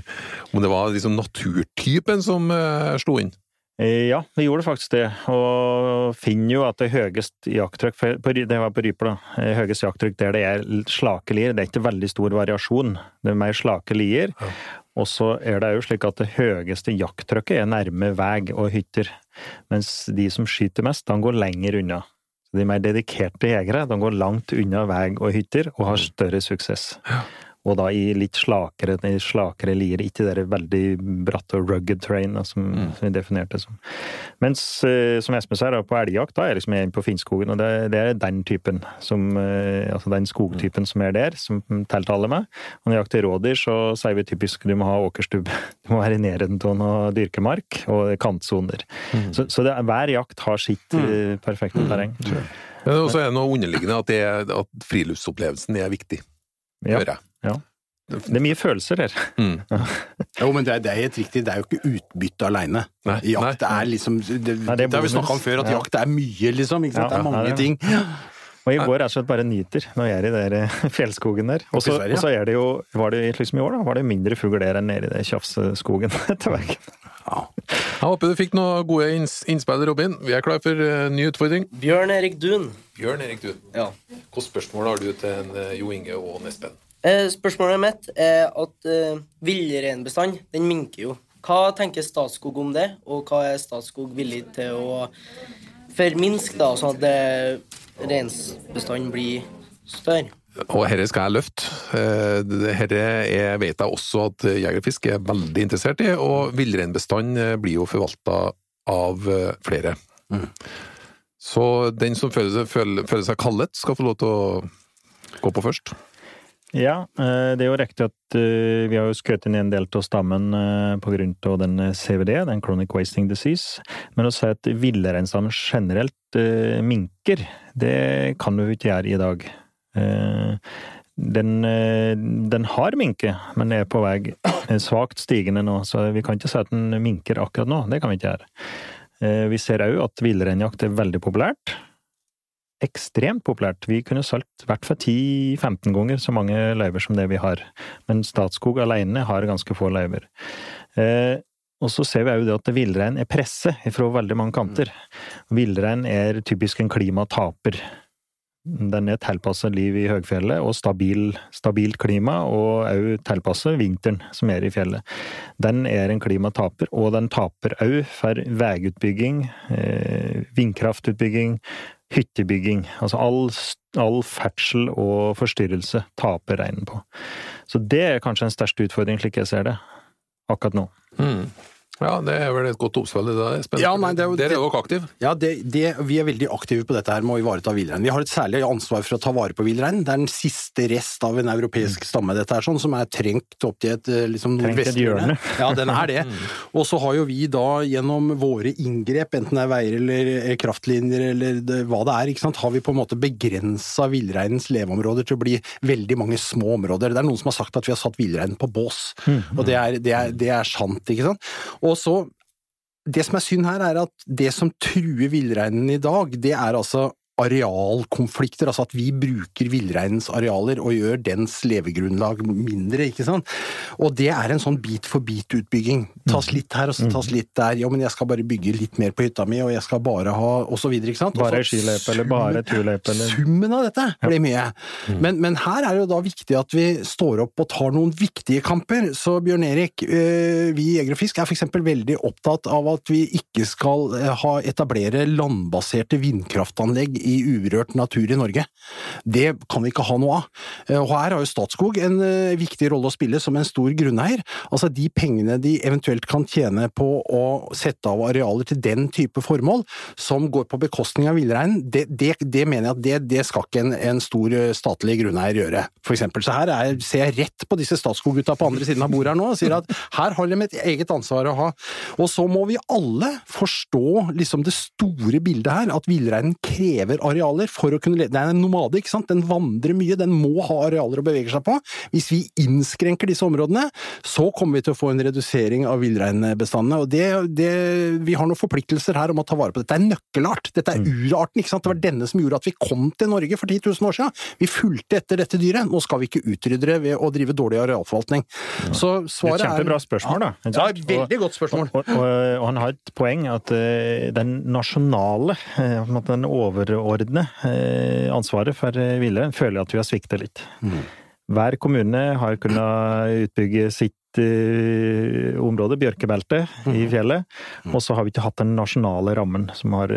B: om det var liksom naturtypen som eh, slo inn?
C: Eh, Ja, vi gjorde faktisk det, og finner jo at det høyeste høyest jakttrykk Det var på ryper, da. høyeste Høyest jakttrykk der det er slake lier. Det er ikke veldig stor variasjon. Det er mer slake lier. Og så er det jo slik at det høyeste jakttrykket er nærme vei og hytter. Mens de som skyter mest, de går lenger unna. De mer dedikerte jegere de går langt unna vei og hytter og har større suksess. Og da i litt slakere, i slakere lier, ikke det veldig bratte og rugged terrain som, som vi definerte det som. Mens, eh, som Espen sier, på elgjakt, da er jeg liksom inne på Finnskogen, og det, det er den typen, som, eh, altså den skogtypen som er der, som tiltaler meg. Og når jeg jakter rådyr, så sier vi typisk du må ha åkerstubb. Du må være i nærheten av noe dyrkemark og kantsoner. Så, så det, er- hver jakt har sitt eh, perfekte terreng.
B: Men også er det noe underliggende at, det, at friluftsopplevelsen er viktig,
C: Ja.
B: jeg.
C: Ja. Det er mye følelser her.
B: Mm.
D: Jo, men det er, det er helt riktig. Det er jo ikke utbytte aleine. Jakt er liksom Det,
C: Nei, det er
D: det har vi snakka om før, at
C: Ja.
D: jakt er mye, liksom. Ikke sant? det er mange
C: ja, det-
D: ting.
C: Og i går er det slett bare nyter når jeg er i den der fjellskogen der. Og så er det jo, var det liksom i år, da, var det mindre fugl der enn nede i den tjafseskogen til veggen.
B: Jeg håper du fikk noen gode inns innspill, Robin. Vi er klar for eh, ny utfordring.
N: Bjørn Erik Dun.
B: Bjørn Erik Dun.
N: Ja.
B: Hvilke spørsmål har du til en, eh, Jo Inge og Nespen?
N: Eh, spørsmålet mitt er at villreinbestand, den minker jo. Hva tenker Statskog om det, og hva er Statskog villig til å forminske, da, sånn at reinsbestanden blir større?
B: Og herre skal jeg løfte. Eh, Herre er, vet jeg også at Jegerfisk er veldig interessert i, og villreinbestand eh, blir jo forvalta av flere. flere. Så den som føler seg, føler, føler seg kallet, skal få lov til å gå på først.
C: Ja, eh, det er jo riktig at eh, vi har jo skutt inn en del av stammen pga. grunn av den eh, CVD, den Chronic Wasting Disease. Men å si at villreinstammen generelt eh, minker, det kan du ikke gjøre i dag. Eh, Den, eh, den har minket, men er på vei eh, svakt stigende nå, så vi kan ikke si at den minker akkurat nå. Det kan vi ikke gjøre. Eh, Vi ser òg at villreinjakt er veldig populært ekstremt populært. Vi kunne solgt i hvert fall 10-15 ganger så mange løyver som det vi har. Men Statskog alene har ganske få løyver. Eh, og så ser vi òg at villrein er presset fra veldig mange kanter. Villrein er typisk en klimataper. Den er tilpasset liv i høgfjellet og stabil, stabilt klima, og òg tilpasset vinteren som er i fjellet. Den er en klimataper, og den taper òg for veiutbygging, eh, vindkraftutbygging, hyttebygging. Altså all, all ferdsel og forstyrrelse taper reinen på. Så det er kanskje den største utfordringen, slik jeg ser det, akkurat nå.
B: Mm. Ja, det er vel et godt oppspill. Det er spennende.
D: Ja, nei, det er jo-
B: Dere er jo aktive.
D: Ja, det, det, vi er veldig aktive på dette her med å ivareta villreinen. Vi har et særlig ansvar for å ta vare på villreinen. Det er den siste rest av en europeisk stamme, dette her, sånn, som er trengt opp til et eh, liksom, nordvesthjørne. Ja, den er det. Og så har jo vi da gjennom våre inngrep, enten det er veier eller eh, kraftlinjer eller det, hva det er, ikke sant, har vi på en måte begrensa villreinens leveområder til å bli veldig mange små områder. Det er noen som har sagt at vi har satt villreinen på bås, og det er, det, er, det er sant, ikke sant. Og så det som er synd her, er at det som truer villreinen i dag, det er altså arealkonflikter, altså at vi bruker villreinens arealer og gjør dens levegrunnlag mindre, ikke sant. Og det er en sånn bit-for-bit-utbygging. Tas litt her og så tas litt der. Jo, men jeg skal bare bygge litt mer på hytta mi, og jeg skal bare ha og så videre, ikke sant.
C: Bare skiløype, eller bare turløype, eller
D: Summen av dette blir mye. Men, men her er det jo da viktig at vi står opp og tar noen viktige kamper. Så Bjørn Erik, eh, vi i Jeger og Fisk er f.eks. veldig opptatt av at vi ikke skal eh, ha etablere landbaserte vindkraftanlegg i urørt natur i Norge. Det kan vi ikke ha noe av. Eh, Og her har jo Statskog en eh, viktig rolle å spille som en stor grunneier. Altså de pengene de eventuelt kan tjene på å sette av arealer til den type formål, som går på bekostning av villreinen, det, det, det mener jeg at det, det skal ikke en, en stor eh, statlig grunneier gjøre, for eksempel. Så her er, ser jeg rett på disse Statskog-gutta på andre siden av bordet her nå, og sier at her har de et eget ansvar å ha. Og så må vi alle forstå liksom det store bildet her, at villreinen krever arealer for å kunne leve. Det er en nomade, ikke sant? Den vandrer mye, den må ha arealer å bevege seg på. Hvis vi innskrenker disse områdene, så kommer vi til å få en redusering av villreinbestandene. Og det, det, vi har noen forpliktelser her om å ta vare på dette. Det er nøkkelart. Dette er urarten, ikke sant? Det var denne som gjorde at vi kom til Norge for 10 000 år siden. Vi fulgte etter dette dyret. Nå skal vi ikke utrydde det ved å drive dårlig arealforvaltning. Så
C: Det er et kjempebra spørsmål, da.
D: Ja, veldig godt spørsmål.
C: Og, og, og han har et poeng, at eh, den nasjonale, eh, den overordnede eh, ansvaret for eh, villrein, føler jeg at vi har sviktet litt. Hver kommune har kunnet utbygge sitt eh, område, bjørkebelte, i fjellet, og så har vi ikke hatt den nasjonale rammen som, har,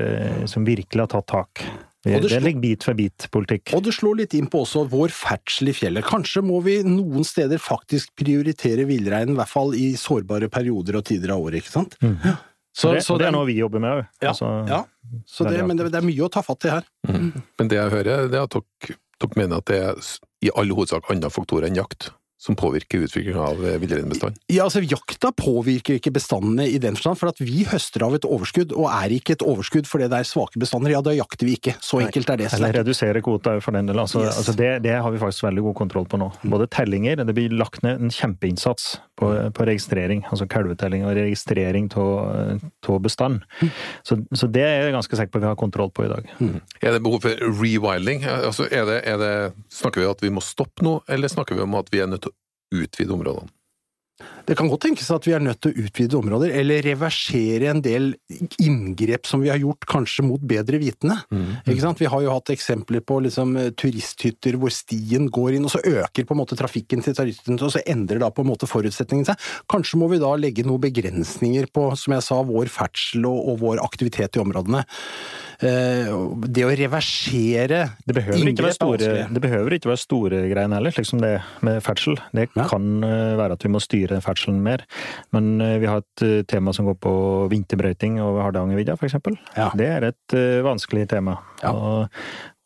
C: som virkelig har tatt tak. Det,
D: Og det
C: det ligger bit for bit-politikk.
D: Og det slår litt inn på også vår ferdsel i fjellet. Kanskje må vi noen steder faktisk prioritere villreinen, i hvert fall i sårbare perioder og tider av året, ikke sant? Ja.
C: Så, det, så det er noe vi jobber med òg.
D: Ja, ja. Så det, men det, det er mye å ta fatt i her.
B: Men det jeg hører, det er at dere, dere mener at det er i all hovedsak andre faktorer enn jakt. Som påvirker utviklingen av villreinbestanden? villreinbestand?
D: Ja, altså Jakta påvirker ikke bestandene i den forstand, for at vi høster av et overskudd, og er ikke et overskudd fordi det er svake bestander, ja da jakter vi ikke. Så enkelt er det.
C: Eller redusere kvota for den del. Altså,
D: Yes.
C: altså det, det har vi faktisk veldig god kontroll på nå. Både tellinger, det blir lagt ned en kjempeinnsats på, på registrering, altså kalvetelling og registrering av bestand. Så, så det er jeg ganske sikker på vi har kontroll på i dag.
B: Er det behov for rewilding? Altså, er det, er det, snakker vi om at vi må stoppe nå, eller snakker vi om at vi er nødt til utvide områdene?
D: Det kan godt tenkes at vi er nødt til å utvide områder, eller reversere en del inngrep som vi har gjort, kanskje mot bedre vitende. Ikke sant? Vi har jo hatt eksempler på liksom, turisthytter hvor stien går inn, og så øker på en måte trafikken til turisthyttene, og så endrer da på en måte forutsetningen seg. Kanskje må vi da legge noen begrensninger på, som jeg sa, vår ferdsel og, og vår aktivitet i områdene. Eh, det å reversere
C: Det
D: inngrep
C: store, det behøver ikke være store greiene heller, slik som det med ferdsel. Det kan eh, være at vi må styre ferdselen mer. Men eh, vi har et eh, tema som går på vinterbrøyting over Hardangervidda, f.eks. Det er et eh, vanskelig tema. Og,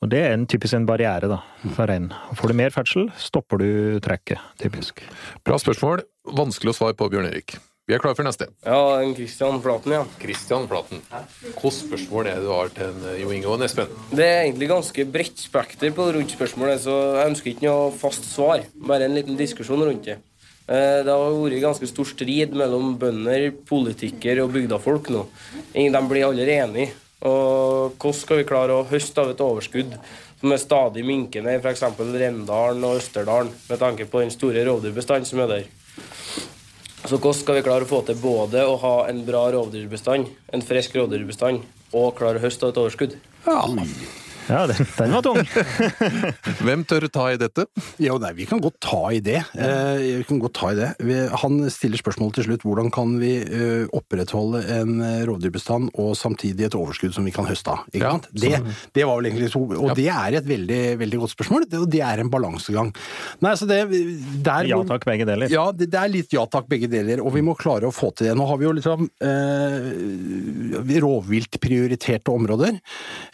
C: og det er en typisk en barriere da, for rein. Får du mer ferdsel, stopper du trekket, typisk.
B: Bra spørsmål. Vanskelig å svare på, Bjørn Erik. Vi er klare for neste.
G: Ja, en Kristian Flaten, ja.
B: Christian Flaten. Hvilke spørsmål er det du har til en, Jo Inge og en Espen?
G: Det er egentlig ganske bredt spekter på rundt spørsmålet, så jeg ønsker ikke noe fast svar. Bare en liten diskusjon rundt det. Eh, Det har vært ganske stor strid mellom bønder, politikere og bygdafolk nå. De blir aldri enige. Og hvordan skal vi klare å høste av et overskudd som er stadig minkende i f.eks. Rendalen og Østerdalen, med tanke på den store rovdyrbestanden som er der? Så hvordan skal vi klare å få til både å ha en bra rovdyrbestand, en frisk rovdyrbestand, og klare å høste av et overskudd?
C: Ja, den, den var tung.
B: Hvem tør ta i dette?
D: Jo, nei, vi kan godt ta i det. Eh, vi kan godt ta i det. Vi, han stiller spørsmålet til slutt hvordan kan vi uh, opprettholde en eh, rovdyrbestand og samtidig et overskudd som vi kan høste av. Ikke
B: Ja,
D: sant? Det, det var vel egentlig to, og
B: Ja.
D: det er et veldig, veldig godt spørsmål, det- og det er en balansegang. Nei, så det, der,
C: Ja takk, begge deler.
D: Ja, det, det er litt ja takk, begge deler, og vi må klare å få til det. Nå har vi jo liksom eh, rovviltprioriterte områder,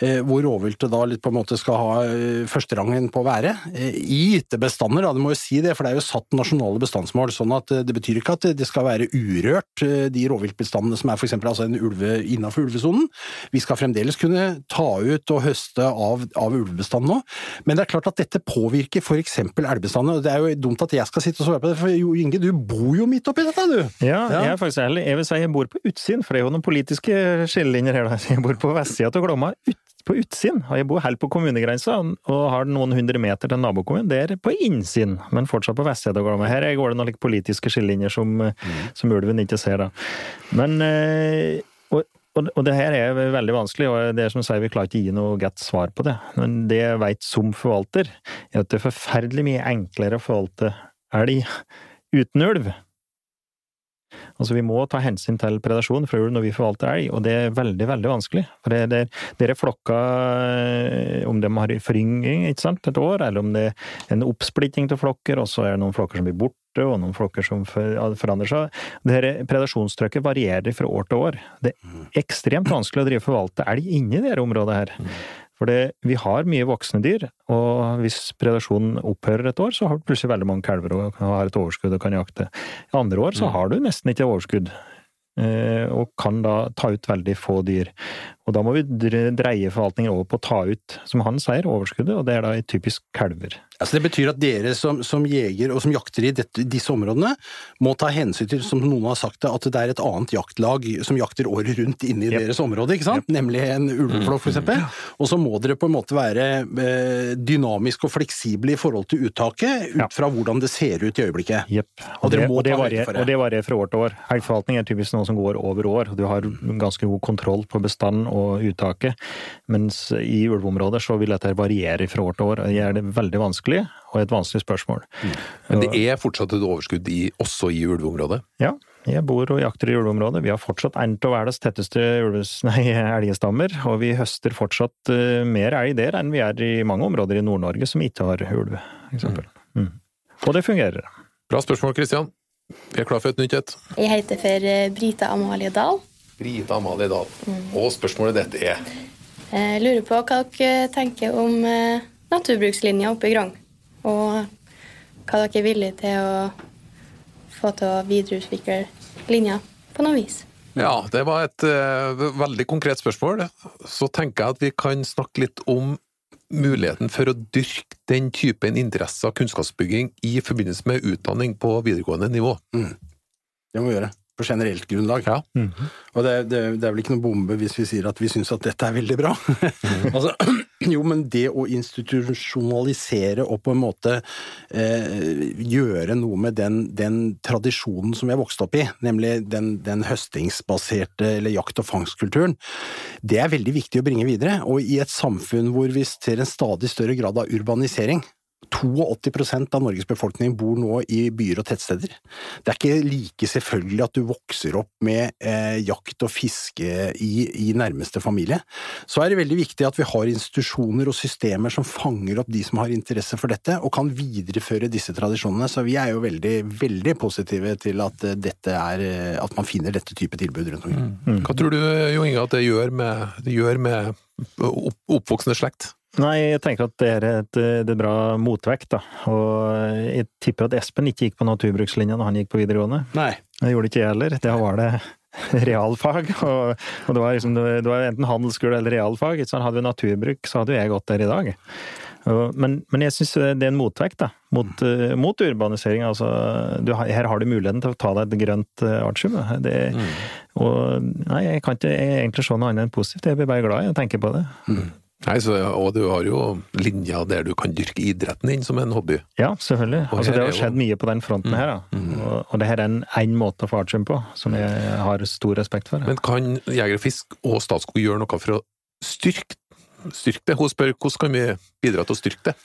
D: eh, hvor rovviltet da litt på en måte skal ha eh, førsterangen på å være. Eh, I gitte bestander, da, det må jo si det, for det er jo satt nasjonale bestandsmål, sånn at eh, det betyr ikke at det skal være urørt, de rovviltbestandene som er eksempel altså en ulve innenfor ulvesonen. Vi skal fremdeles kunne ta ut og høste av, av ulvebestanden nå, men det er klart at dette påvirker for eksempel elgbestandene, og det er jo dumt at jeg skal sitte og svare på det, for Jo Inge, du bor jo midt oppi dette, du!
C: Ja, jeg er faktisk ærlig. Jeg vil si jeg bor på utsiden, for det er jo noen politiske skillelinjer her. da. Jeg bor på vestsida av Glomma, ut, på utsiden. Jeg bor helt på kommunegrensa, og har noen hundre meter til nabokommunen. Det er på innsiden, men fortsatt på vestsida av Her går det noen politiske skillelinjer som, som ulven ikke ser, da. Men eh, og, og, og det her er veldig vanskelig, og det er som sier, vi klarer ikke å gi noe godt svar på det. Men det jeg vet som forvalter, er at det er forferdelig mye enklere å forvalte elg uten ulv. Altså, vi må ta hensyn til predasjon fra ulv når vi forvalter elg, og det er veldig, veldig vanskelig. For det, det, det er flokka, eh, om de har foryngring et år, eller om det er en oppsplitting til flokker, og så er det noen flokker som blir borte, og noen flokker som forandrer seg. Det her predasjonstrykket varierer fra år til år. Det er ekstremt vanskelig å drive forvalte elg inni dette området her. For det, vi har mye voksne dyr, og hvis predasjonen opphører et år, så har du plutselig veldig mange kalver og har et overskudd og kan jakte. I andre år så har du nesten ikke overskudd, eh, og kan da ta ut veldig få dyr. Og da må vi dreie forvaltningen over på å ta ut, som han sier, overskuddet, og det er da i typisk kalver.
D: Altså det betyr at dere som, som jeger og som jakter i dette, disse områdene, må ta hensyn til, som noen har sagt det, at det er et annet jaktlag som jakter året rundt inne i deres område, ikke sant? Nemlig en ulveflokk, for eksempel. Og så må dere på en måte være dynamisk dynamiske og fleksible i forhold til uttaket, ut fra hvordan det ser ut i øyeblikket.
C: Og,
D: Og
C: det, og, det
D: varier,
C: og det varierer fra år til år. Elgforvaltning er typisk noe som går over år. Du har ganske god kontroll på bestand og uttaket. Mens i ulveområder så vil dette variere fra år til år. Det gjør det veldig vanskelig, og et vanskelig spørsmål.
B: Men det er fortsatt et overskudd i, også i ulveområdet?
C: Ja, jeg bor og jakter i ulveområdet. Vi har fortsatt en av verdens tetteste ulves, nei, elgestammer, og vi høster fortsatt eh, mer elg der enn vi er i mange områder i Nord-Norge som ikke har ulv, eksempel. Mm. Og det fungerer.
B: Bra spørsmål, Kristian. Vi er klar for et nytt et.
K: Jeg heter for eh, Brita Amalie Dahl.
B: Brita Amalie Dahl. Og spørsmålet dette er
K: Jeg lurer på hva dere tenker om eh, naturbrukslinja oppe i Grong. Og hva dere er villige til å få til å videreutvikle linja på noe vis.
B: Ja, det var et uh, veldig konkret spørsmål. Så tenker jeg at vi kan snakke litt om muligheten for å dyrke den typen interesser og kunnskapsbygging i forbindelse med utdanning på videregående nivå.
D: Det må vi gjøre. På generelt grunnlag. Og det, det, det er vel ikke noe bombe hvis vi sier at vi syns at dette er veldig bra. altså, jo, men det å institusjonalisere og på en måte eh, gjøre noe med den, den tradisjonen som vi har vokst opp i, nemlig den, den høstingsbaserte eller jakt- og fangstkulturen, det er veldig viktig å bringe videre. Og i et samfunn hvor vi ser en stadig større grad av urbanisering, 82% av Norges befolkning bor nå i byer og tettsteder. Det er ikke like selvfølgelig at du vokser opp med eh, jakt og fiske i, i, nærmeste familie. Så er det veldig viktig at vi har institusjoner og systemer som fanger opp de som har interesse for dette, og kan videreføre disse tradisjonene. Så vi er jo veldig, veldig positive til at, eh, dette er, eh, at man finner dette type tilbud rundt omkring.
B: Mm. Hva tror du, Jo Inge, at det gjør med, det gjør med opp, oppvoksende slekt?
C: Nei, jeg tenker at det er et, det er bra motvekt, da. Og jeg tipper at Espen ikke gikk på naturbrukslinja når han gikk på videregående.
D: Nei.
C: Det gjorde ikke jeg heller. Da var det realfag, og, og det, var liksom, det var enten handelsskole eller realfag. Så hadde vi naturbruk, så hadde jo jeg gått der i dag. Og, men, men, jeg syns det er en motvekt da, mot, mm. mot urbanisering. Altså, du, her har du muligheten til å ta deg et grønt uh, artium. Mm. Og nei, jeg kan ikke jeg egentlig se noe annet enn positivt. Jeg blir bare glad i å tenke på det.
B: Mm. Nei, så, Og du har jo linja der du kan dyrke idretten din som en hobby.
C: Ja, selvfølgelig. Altså, det har skjedd jo... mye på den fronten her. Da. Mm. Og, og det her er én måte å få artium på, som jeg har stor respekt for.
B: Men kan Jeger og Fisk og Statskog gjøre noe for å styrke, styrke det? Hun spør hvordan kan vi bidra til å styrke det?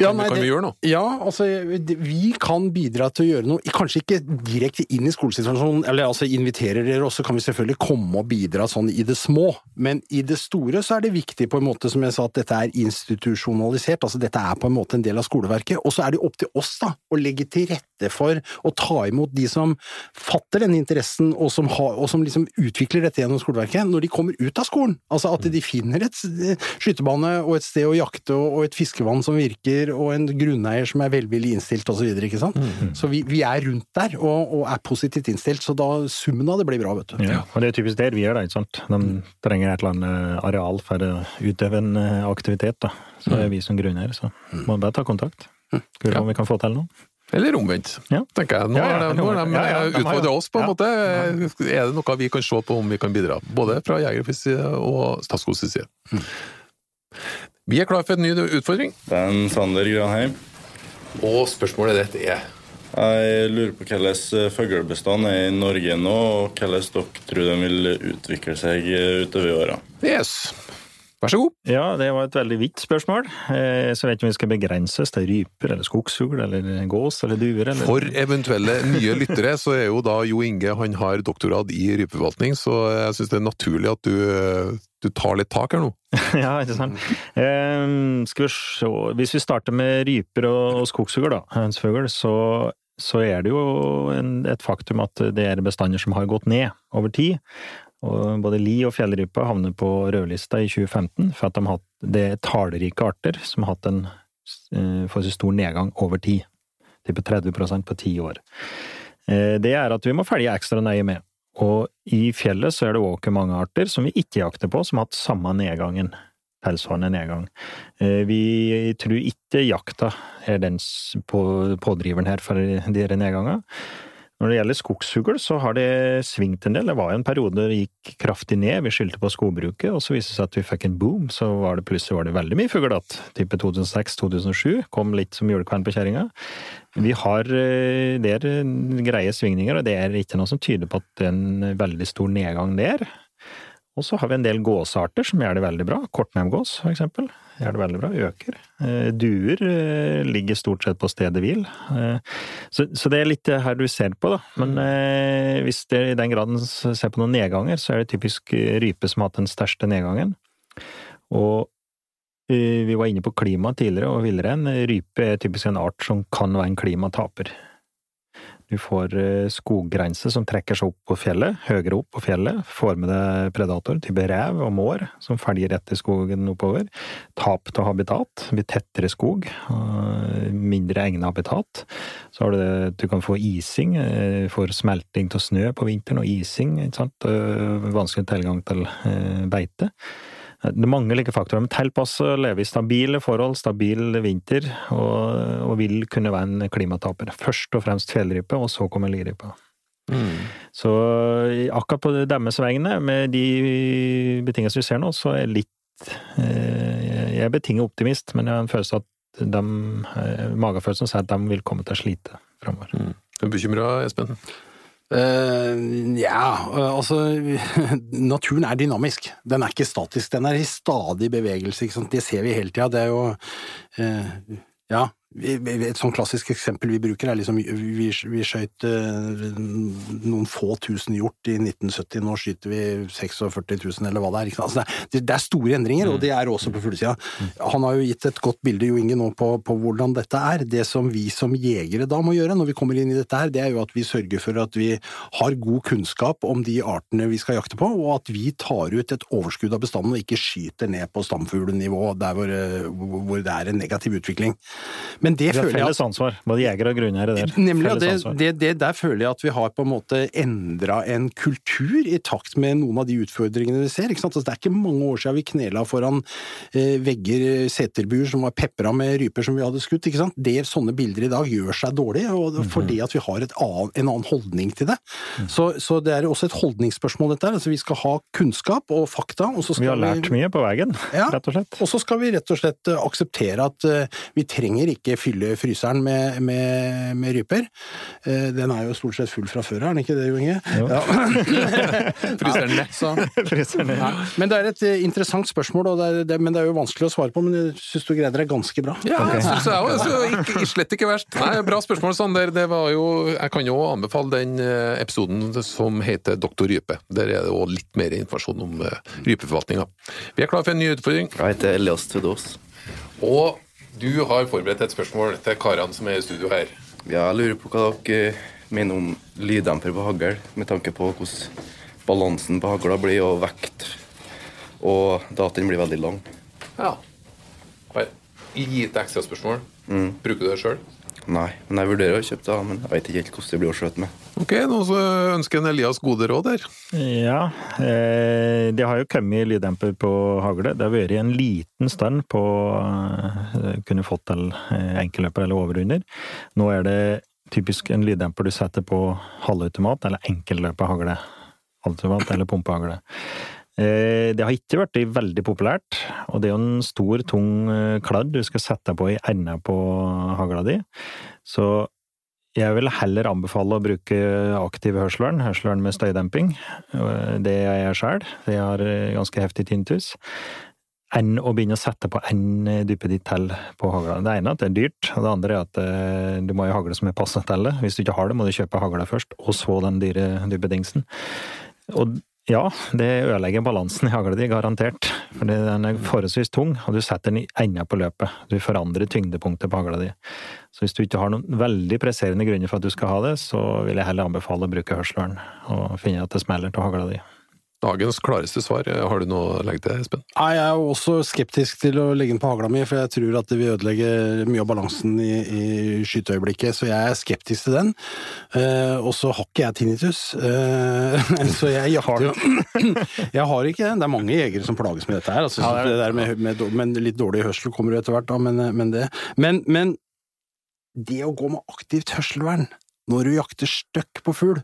D: Ja, nei,
B: kan vi gjøre noe?
D: Ja, altså vi kan bidra til å gjøre noe. Kanskje ikke direkte inn i skolesituasjonen, eller altså inviterer dere, og så kan vi selvfølgelig komme og bidra sånn i det små. Men i det store så er det viktig på en måte, som jeg sa, at dette er institusjonalisert. Altså dette er på en måte en del av skoleverket. Og så er det opp til oss da, å legge til rette for å ta imot de som fatter denne interessen, og som, har, og som liksom utvikler dette gjennom skoleverket, når de kommer ut av skolen. Altså at de finner et skytebane og et sted å jakte og et fiskevann som virker og en grunneier som er velvillig innstilt osv. Så, videre, ikke sant? Mm. så vi, vi, er rundt der og, og, er positivt innstilt, så da summen av det blir bra, vet du.
C: Ja, og det er typisk der vi gjør det, ikke sant. De trenger et eller annet areal for å utøve en eh, aktivitet, da. Så er vi som grunneier, så må vi bare ta kontakt. Skal vi se om vi kan få til noe.
B: Eller omvendt, ja. tenker jeg. Nå
C: ja, ja,
B: er de, de utfordra oss, på en måte. Er det noe vi kan se på om vi kan bidra? Både fra Jegerfisk og Statskogs side. Mm. Vi er klar for en ny utfordring.
O: Det er en Sander Granheim.
B: Og spørsmålet ditt er?
O: Jeg lurer på hvordan fuglebestanden er i Norge nå, og hvordan dere tror den vil utvikle seg utover åra.
B: Yes. Vær så god.
C: Ja, det var et veldig vidt spørsmål. Eh, så vet ikke om vi skal begrenses til ryper eller skogsfugl eller gås eller duer. Eller...
B: For eventuelle nye lyttere så er jo da Jo Inge han har doktorgrad i rypeforvaltning, så jeg syns det er naturlig at du, du tar litt tak her nå.
C: ja, ikke sant. Um, skal vi se Hvis vi starter med ryper og, og skogsfugl, da, hønsfugl, så, så er det jo en, et faktum at det er bestander som har gått ned over tid. Og både li og fjellrype havner på rødlista i 2015 for at de hatt, det er tallrike arter som har hatt en eh, forholdsvis stor nedgang over tid. Type 30% på ti år. Eh, det er at vi må følge ekstra nøye med. Og i fjellet så er det også mange arter som vi ikke jakter på, som har hatt samme nedgangen. Tilsvarende nedgang. Eh, vi tror ikke jakta er den pådriveren her for disse nedgangene. Når det gjelder skogsfugl, så har det svingt en del. Det var en periode det gikk kraftig ned, vi skyldte på skogbruket, og så viste det seg at vi fikk en boom. Så var det plutselig var det veldig mye fugl igjen. Type 2006-2007. Kom litt som julekvelden på kjerringa. Vi har eh, der greie svingninger, og det er ikke noe som tyder på at det er en veldig stor nedgang der. Og så har vi en del gåsearter som gjør det veldig bra. Kortnemgås, for eksempel. Gjør det veldig bra. Øker. Eh, duer eh, ligger stort sett på stedet hvil. Eh, så, det er litt her du ser på, da. Men hvis det i den graden ser på noen nedganger, så er det typisk rype som har hatt den største nedgangen. Og vi var inne på klima tidligere, og villrein. Rype er typisk en art som kan være en klimataper. Du får skoggrenser skoggrense som trekker seg opp på fjellet, høyere opp på fjellet. Får med deg predator, type rev og mår, som følger etter skogen oppover. Tap av habitat, blir tettere skog, mindre egnet habitat. Så har du det, du kan få ising, eh, får smelting av snø på vinteren, og ising. Eh, Vanskelig tilgang til eh, beite. Det er mange like faktorer, men tilpasset leve i stabile forhold, stabil vinter, og, og vil kunne være en klimataper. Først og fremst fjellrype, og så kommer ligrypa. Så akkurat på deres vegne, med de betingelsene vi ser nå, så er jeg litt eh, Jeg er betinget optimist, men jeg har en følelse at de, eh, magefølelsen sier at de vil komme til å slite framover.
B: Mm. Er du bekymra, Espen?
D: Eh, ja, eh, altså Naturen er dynamisk. Den er ikke statisk. Den er i stadig bevegelse. Det ser vi hele tida. Det er jo uh, Ja. Et sånn klassisk eksempel vi bruker, er liksom Vi, vi skjøt eh, noen få tusen hjort i 1970, nå skyter vi 46 000, eller hva det er. Ikke? Altså, det, er, store endringer, og det er også på fuglesida. Han har jo gitt et godt bilde, Jo Inge, nå på, på hvordan dette er. Det som vi som jegere da må gjøre når vi kommer inn i dette her, det er jo at vi sørger for at vi har god kunnskap om de artene vi skal jakte på, og at vi tar ut et overskudd av bestanden og ikke skyter ned på stamfuglenivå der hvor, eh, hvor det er en negativ utvikling. Men det,
C: Det er
D: føler jeg
C: felles ansvar, både jegere og grunneiere der.
D: Nemlig, og det, det, det, der føler jeg at vi har på en måte endra en kultur i takt med noen av de utfordringene vi ser. Altså, det er ikke mange år siden vi knela foran eh, vegger, seterbuer som var pepra med ryper som vi hadde skutt. Ikke sant? Det, sånne bilder i dag gjør seg dårlig, og
C: Mhm.
D: fordi at vi har annen, en annen holdning til det. Så, så det er også et holdningsspørsmål, dette her. Altså, vi skal ha kunnskap og fakta, og
C: Vi har lært mye på veien, rett og slett.
D: og så skal vi rett og slett eh, akseptere at uh, vi trenger ikke fylle fryseren med, med, med ryper. Eh, Den er jo stort sett full fra før, er den ikke det, Jo Inge? Ja.
B: Fryseren ned, så.
D: Nei, Men det er et eh, interessant spørsmål, og det er, det, men det er jo vanskelig å svare på. Men jeg syns du greide deg ganske bra.
B: Ja, jeg synes jeg òg. Slett ikke verst. Nei, bra spørsmål, Sander. Det var jo, jeg kan jo anbefale den eh, episoden som heter Doktor Rype. Der er det òg litt mer informasjon om rypeforvaltninga. Vi er klar for en ny utfordring.
P: Jeg heter Elias Tudos.
B: Og du har forberedt et spørsmål til karene som er i studio her.
P: Ja, jeg lurer på hva dere mener om lyddemper på hagl, med tanke på hvordan balansen på hagla blir, og vekt, og da at den blir veldig lang.
B: Ja. Bare lite ekstraspørsmål.
P: Mm.
B: Bruker du det sjøl?
P: Nei, men jeg vurderer å kjøpe det, men jeg vet ikke helt hvordan det blir å skjøte med.
B: Ok, nå så ønsker en Elias gode råd her.
C: Ja, eh, det har jo kommet lyddemper på hagle. Det har vært en liten stand på eh, kunne fått til eh, enkelløper eller overunder. Nå er det typisk en lyddemper du setter på halvautomat eller enkelløpe hagle. Halvautomat eller pumpehagle. Eh, Det har ikke blitt veldig populært, og det er jo en stor, tung eh, kladd du skal sette på i enda på hagla di. Så jeg vil heller anbefale å bruke aktiv hørselvern, hørselvern med støydemping. Eh, Det er jeg sjøl, jeg har ganske heftig tinnitus. Enn å begynne å sette på en ditt til på hagla. Det ene er at det er dyrt, og det andre er at du må ha hagle som er passende til det. Hvis du ikke har det, må du kjøpe hagla først, og så den dyre duppedingsen. Og ja, det ødelegger balansen i hagla di, garantert. Fordi den er forholdsvis tung, og du setter den i enda på løpet. Du forandrer tyngdepunktet på hagla di. Så hvis du ikke har noen veldig presserende grunner for at du skal ha det, så vil jeg heller anbefale å bruke hørselvern, og finne at det smeller til hagla di.
B: Dagens klareste svar. Har du noe å legge til, Espen?
D: Nei, Jeg er jo også skeptisk til å legge den på hagla mi, for jeg tror at det vil ødelegge mye av balansen i, i skyteøyeblikket, så jeg er skeptisk til den. Eh, og så har ikke jeg tinnitus, eh, så jeg jakter jo Jeg har ikke det. Det er mange jegere som plages med dette her. Altså,
C: Ja, det er det.
D: det der med, med, med litt dårlig hørsel kommer jo etter hvert, da, men, men det men, men det å gå med aktivt hørselvern når du jakter støkk på fugl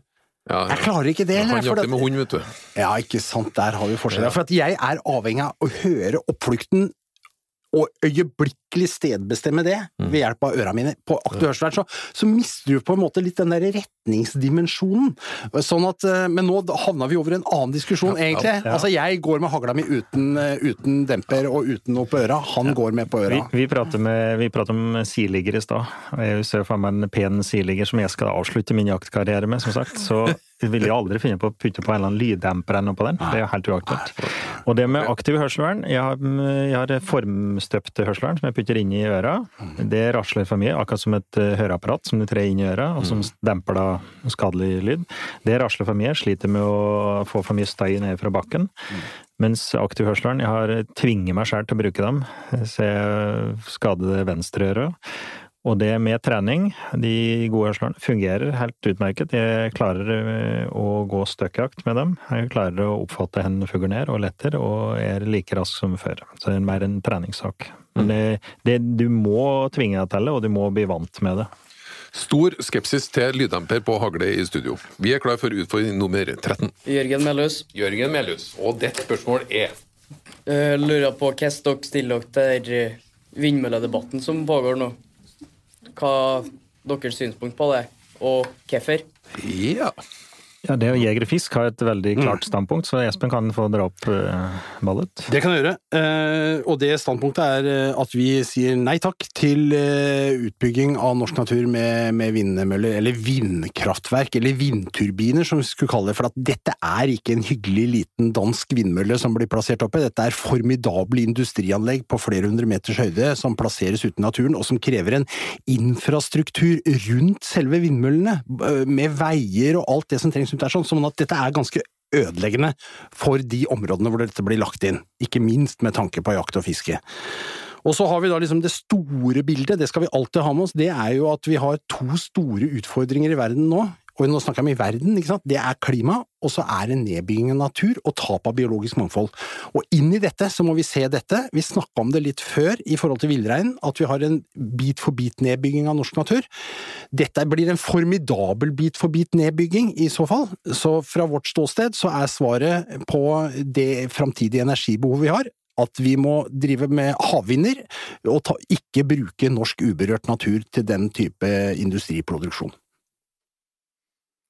D: Jeg klarer ikke det,
B: Han
D: eller? for
B: jakter med hund, vet du.
D: ja, ikke sant, der har vi forskjellen. For jeg er avhengig av å høre oppflukten og øyeblikkelig stedbestemme det ved hjelp av øra mine. På aktiv så, så mister du på en måte litt den der retningsdimensjonen. Sånn at, eh, men nå havna vi over en annen diskusjon, egentlig. Altså, jeg går med hagla mi uten, eh, uten demper og uten noe på øra. Han går med på øra.
C: vi, prater med, vi prater om siligger i stad. Jeg ser for meg en pen siligger som jeg skal avslutte min jaktkarriere med, som sagt. Så Jeg ville aldri finne på å putte på en eller annen lyddemper eller noe på den. Det er jo helt uaktuelt. Og det med aktiv hørselvern Jeg har, jeg har formstøpte hørselvern som jeg putter inn i øra. Det rasler for mye, akkurat som et eh, høreapparat som du trer inn i øra, og som demper da skadelig lyd. Det rasler for mye. Jeg sliter med å få for mye støy ned fra bakken. Mens aktiv hørselvern, jeg har tvinger meg sjøl til å bruke dem, så jeg skader det venstre øret. Og det med trening, de gode hørslene, fungerer helt utmerket. Jeg klarer eh, å gå støkkjakt med dem. Jeg klarer å oppfatte hvor fuglen er, og letter, og er like rask som før. Så det er mer en treningssak. Men det, det, du må tvinge deg til det, og du må bli vant med det.
B: Stor skepsis til lyddemper på hagle i studio. Vi er klar for utfordring nummer 13.
I: Jørgen Melhus.
B: Jørgen Melhus. Og ditt spørsmål er
I: Jeg lurer på hvordan dere stiller dere til eh, vindmølledebatten som pågår nå. Hva deres synspunkt på det, og hvorfor?
B: Ja.
C: Ja, det å jegere fisk har et veldig klart standpunkt, så Espen kan få dra opp uh, ballet.
D: Det kan jeg gjøre. Eh, og det standpunktet er eh, at vi sier nei takk til eh, utbygging av norsk natur med, med vindmøller, eller vindkraftverk, eller vindturbiner som vi skulle kalle det. For at dette er ikke en hyggelig liten dansk vindmølle som blir plassert oppe. Dette er formidable industrianlegg på flere hundre meters høyde som plasseres ute i naturen, og som krever en infrastruktur rundt selve vindmøllene, eh, med veier og alt det som trengs rundt er sånn, sånn at dette er ganske ødeleggende for de områdene hvor dette blir lagt inn, ikke minst med tanke på jakt og fiske. Og så har vi da liksom det store bildet, det skal vi alltid ha med oss, det er jo at vi har to store utfordringer i verden nå. Og nå snakker jeg om i verden, ikke sant? det er klima, og så er det nedbygging av natur og tap av biologisk mangfold. Og inn i dette så må vi se dette, vi snakka om det litt før i forhold til villreinen, at vi har en bit-for-bit-nedbygging av norsk natur. Dette blir en formidabel bit-for-bit-nedbygging i så fall, så fra vårt ståsted så er svaret på det framtidige energibehovet vi har, at vi må drive med havvinder, og ta, ikke bruke norsk uberørt natur til den type industriproduksjon.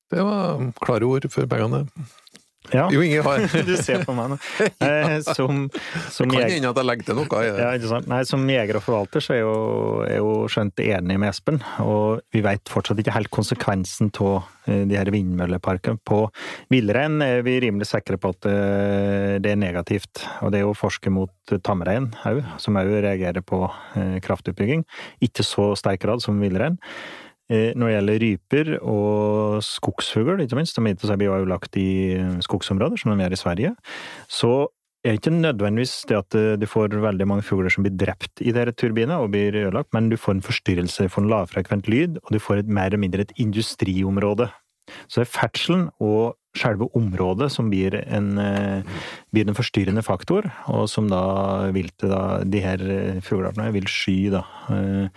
B: Det var klare ord for begge.
C: Ja.
B: Jo Inge har
C: Du ser på meg nå. Eh, som, som
B: Det kan hende at jeg legger til noe i det.
C: Ja, ikke sant? Nei, Som jeger og forvalter så er jo, er jo skjønt enig med Espen, og vi vet fortsatt ikke helt konsekvensen av de her vindmølleparkene. På villrein er vi rimelig sikre på at eh, det er negativt, og det er jo forske mot tamrein òg, som òg reagerer på eh, kraftutbygging. Ikke så sterk grad som villrein. Eh, Når det gjelder ryper og skogsfugl, ikke minst, som blir jo lagt i skogsområder, som de gjør i Sverige, så er ikke nødvendigvis det at eh, du får veldig mange fugler som blir drept i dere turbiner og blir ødelagt, men du får en forstyrrelse, du får en lavfrekvent lyd, og du får et mer eller mindre et industriområde. Så er ferdselen og selve området som blir en, eh, blir en forstyrrende faktor, og som da viltet, da, de her eh, fugleartene vil sky, da. Eh,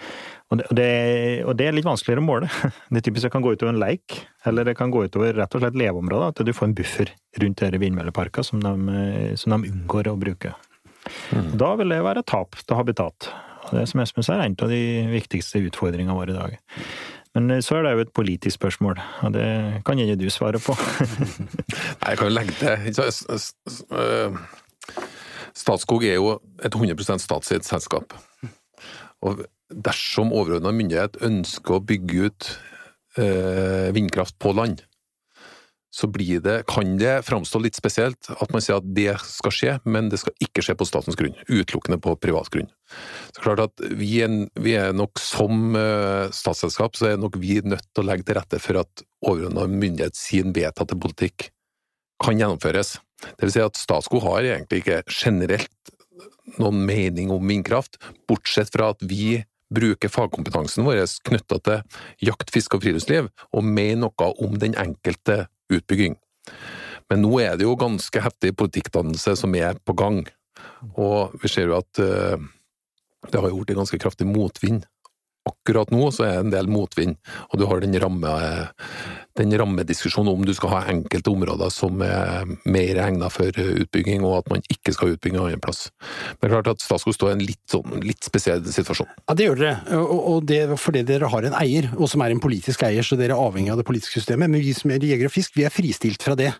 C: Og det, og, det, er litt vanskeligere å måle. Det typisk det kan gå utover en leik, eller det kan gå utover rett og slett leveområder, at du får en buffer rundt disse vindmølleparkene som, de- som de unngår å bruke. Mm. Da vil det være tap til habitat. Og det som Espen sier, er en av de viktigste utfordringene våre i dag. Men eh, så er det jo et politisk spørsmål, og det kan gjerne du svare på.
B: Nei, jeg kan jo legge til øh, Statskog er jo et 100% statseid selskap. Og dersom overordna myndighet ønsker å bygge ut øh, vindkraft på land, så det, kan det framstå litt spesielt at man sier at det skal skje, men det skal ikke skje på statens grunn, utelukkende på privat grunn. Så klart at vi er, vi er nok som øh, statsselskap, så er nok vi nødt til å legge til rette for at overordna myndighet sin vedtatte politikk kan gjennomføres. Det vil si at Statskog har egentlig ikke generelt noen mening om vindkraft, bortsett fra at vi bruker fagkompetansen vår knytta til jakt, fiske og friluftsliv, og mene noe om den enkelte utbygging. Men nå er det jo ganske heftig politikkdannelse som er på gang, og vi ser jo at eh, det har gjort en ganske kraftig motvind. Akkurat nå så er det en del motvind, og du har den, ramme, den rammediskusjonen om du skal ha enkelte områder som er mer egnet for utbygging, og at man ikke skal ha utbygging en plass. Men det er klart at Statskog står i en litt, sånn, litt spesiell situasjon.
D: Ja, det gjør dere, og, og det fordi dere har en eier, og som er en politisk eier, så dere er avhengig av det politiske systemet. Men vi som er jegere og fisk, vi er fristilt fra det.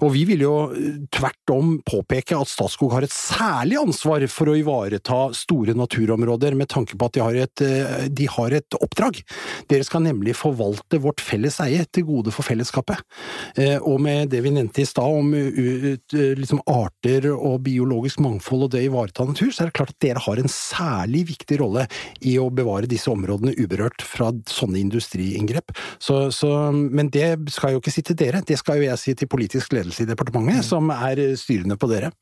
D: Og vi vil jo eh, tvert om påpeke at Statskog har et særlig ansvar for å ivareta store naturområder, med tanke på at de har et, eh, de har et oppdrag. Dere skal nemlig forvalte vårt felles eie til gode gode for fellesskapet. Eh, og med det vi nevnte i stad om uh, uh, liksom arter og biologisk mangfold og det å ivareta natur, så er det klart at dere har en særlig viktig rolle i å bevare disse områdene uberørt fra sånne industriinngrep. Så, så, men det skal jo ikke si til dere, det skal jo jeg si til politisk ledelse i departementet, som er styrende på dere.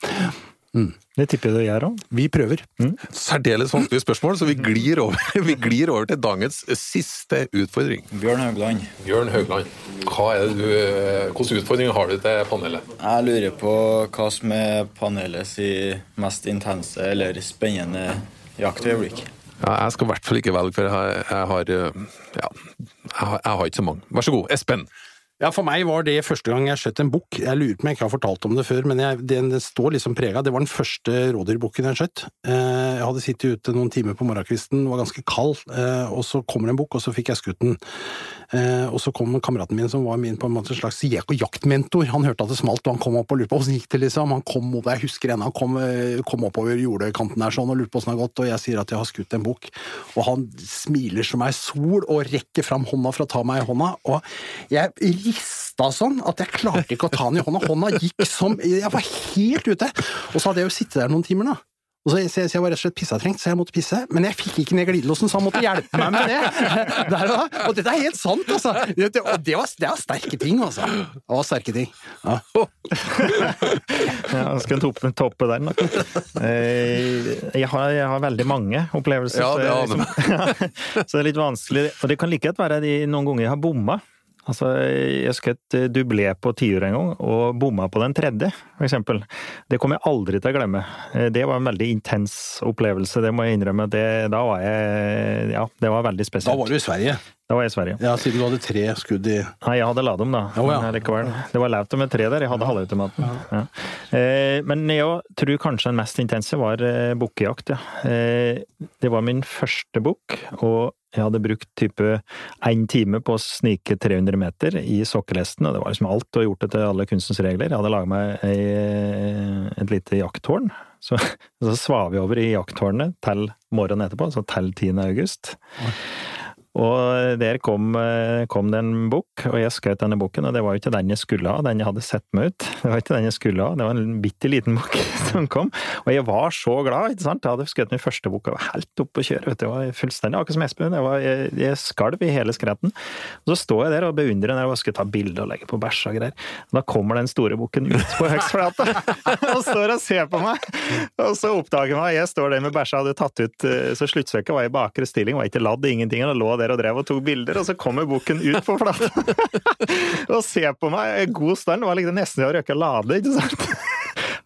C: Mm. Det tipper jeg det gjør òg.
D: Vi prøver.
B: Mm. Særdeles vanskelige spørsmål, så vi glir, over, vi glir over til dagens siste utfordring.
Q: Bjørn Haugland.
B: Bjørn Haugland. Hva er det du, hvilke utfordringer har du til panelet?
Q: Jeg lurer på hva som er panelets mest intense eller spennende jaktøyeblikk.
B: Ja, jeg skal i hvert fall ikke velge, for jeg, jeg har ja, jeg har, jeg har ikke så mange. Vær så god, Espen.
D: Ja, for meg var det første gang jeg skjøt en bukk. Jeg lurer på om jeg ikke har fortalt om det før, men jeg, den står liksom prega. Det var den første rådyrbukken jeg skjøt. Eh, jeg hadde sittet ute noen timer på morgenkvisten, var ganske kald, eh, og så kommer det en bukk, og så fikk jeg skutt den. Eh, og så kom kameraten min, som var min på en måte slags jaktmentor. Han hørte at det smalt, og han kom opp og lurte på åssen gikk det, liksom. Han kom opp, jeg husker ennå, han kom, kom oppover jordekanten der sånn og lurte på åssen det har gått, og jeg sier at jeg har skutt en bukk. Og han smiler som ei sol og rekker fram hånda for å ta meg i hånda, og jeg rista sånn at jeg klarte ikke å ta den i hånda. Hånda gikk som Jeg var helt ute! Og så hadde jeg jo sittet der noen timer, da. Og så, så, jeg var rett og slett pissetrengt, så jeg måtte pisse. Men jeg fikk ikke ned glidelåsen, så han måtte hjelpe meg med det. Der, og, og dette er helt sant, altså! Det, det, det, var, det var sterke ting, altså. Det var sterke ting. Ja.
C: ja, skal toppe, toppe den, da. Jeg har, jeg har, veldig mange opplevelser,
B: ja, det
C: så, liksom, så det er litt vanskelig. Og det kan like godt være de noen ganger jeg har bomma. Altså, jeg skjøt dublé på tiur en gang, og bomma på den tredje, for eksempel. Det kommer jeg aldri til å glemme. Det var en veldig intens opplevelse, det må jeg innrømme. Det, da var jeg Ja, det var veldig spesielt.
D: Da var du i Sverige?
C: Da var jeg i Sverige.
D: Ja, Siden du hadde tre skudd i
C: Nei, jeg hadde Ladum, da.
D: Oh, ja.
C: Likevel. Det var lavt med tre der, jeg hadde halvautomaten. Ja. Ja. Eh, men jeg tror kanskje den mest intense var eh, bukkejakt, ja. Eh, det var min første bukk, og jeg hadde brukt type én time på å snike 300 meter i sokkelesten, og det var liksom alt, og gjort det til alle kunstens regler. Jeg hadde laga meg ei, et lite jakttårn. Så, så svar vi over i jakttårnet til morgenen etterpå, altså til 10. august. Og der kom, kom det en bok, og jeg skrev denne boken, og det var jo ikke den jeg skulle ha, den jeg hadde sett meg ut. Det var ikke den jeg skulle ha, det var en bitte liten bok som kom. Og jeg var så glad, ikke sant. Jeg hadde skrevet min første bok og var helt oppe å kjøre, vet du. Det var fullstendig akkurat som Espen. Jeg, var, jeg, jeg skalv i hele skretten. Og så står jeg der og beundrer når jeg skal ta bilde og legge på bæsj og greier. Da kommer den store bukken ut på høgstflata og står og ser på meg! Og så oppdager jeg meg, jeg står der med bæsja, hadde tatt ut Så sluttstykket var i bakre stilling, var ikke ladd, ingenting, og lå der og drev og tok bilder, og så kommer bukken ut på flata og ser på meg i god stand. Var liksom nesten jeg røyka lade, ikke sant?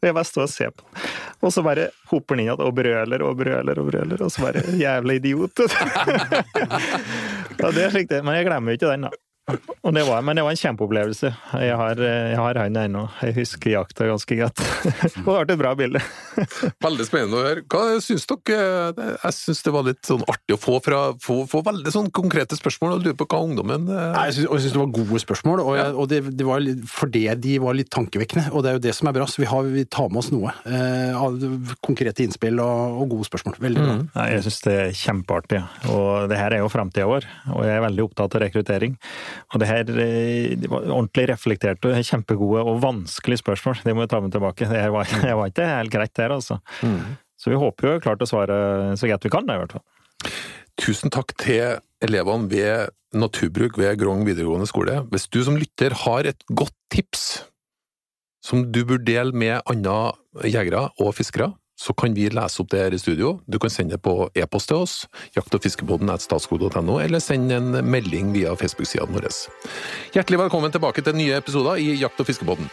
C: Og jeg bare står og ser på den. Og så bare hoper den inn igjen og brøler og brøler og brøler, og så bare Jævla idiot! ja, det er slik det. Men jeg glemmer jo ikke den, da. Det var, men det var en kjempeopplevelse. Jeg har, jeg har han ennå. Jeg husker jakta ganske godt. Og det ble et bra bilde.
B: Veldig spennende å høre. Hva syns dere? Jeg syns det var litt sånn artig å få, fra, få, få veldig sånn konkrete spørsmål, og lurer på hva ungdommen
D: Nei, Jeg syns det var gode spørsmål, og, jeg, og det, det, var litt, fordi de var litt tankevekkende. Og det er jo det som er bra, så vi, har, vi tar med oss noe. Eh, av konkrete innspill og, og, gode spørsmål. Veldig bra.
C: Mm. Nei, jeg syns det er kjempeartig. Og det her er jo framtida vår, og jeg er veldig opptatt av rekruttering. Og det her det var ordentlig reflekterte, kjempegode og vanskelige spørsmål. Det må jeg ta med tilbake. Det var, det var ikke helt greit, det her, altså. Mm. Så vi håper jo klart å svare så godt vi kan, i hvert fall.
B: Tusen takk til elevene ved Naturbruk ved Grong videregående skole. Hvis du som lytter har et godt tips som du burde dele med andre jegere og fiskere, så kan vi lese opp det her i studio. Du kan sende det på e-post til oss, jakt- og fiskebåten statskog.no, eller send en melding via Facebook-sidene våre. Hjertelig velkommen tilbake til nye episoder i Jakt- og fiskebåten.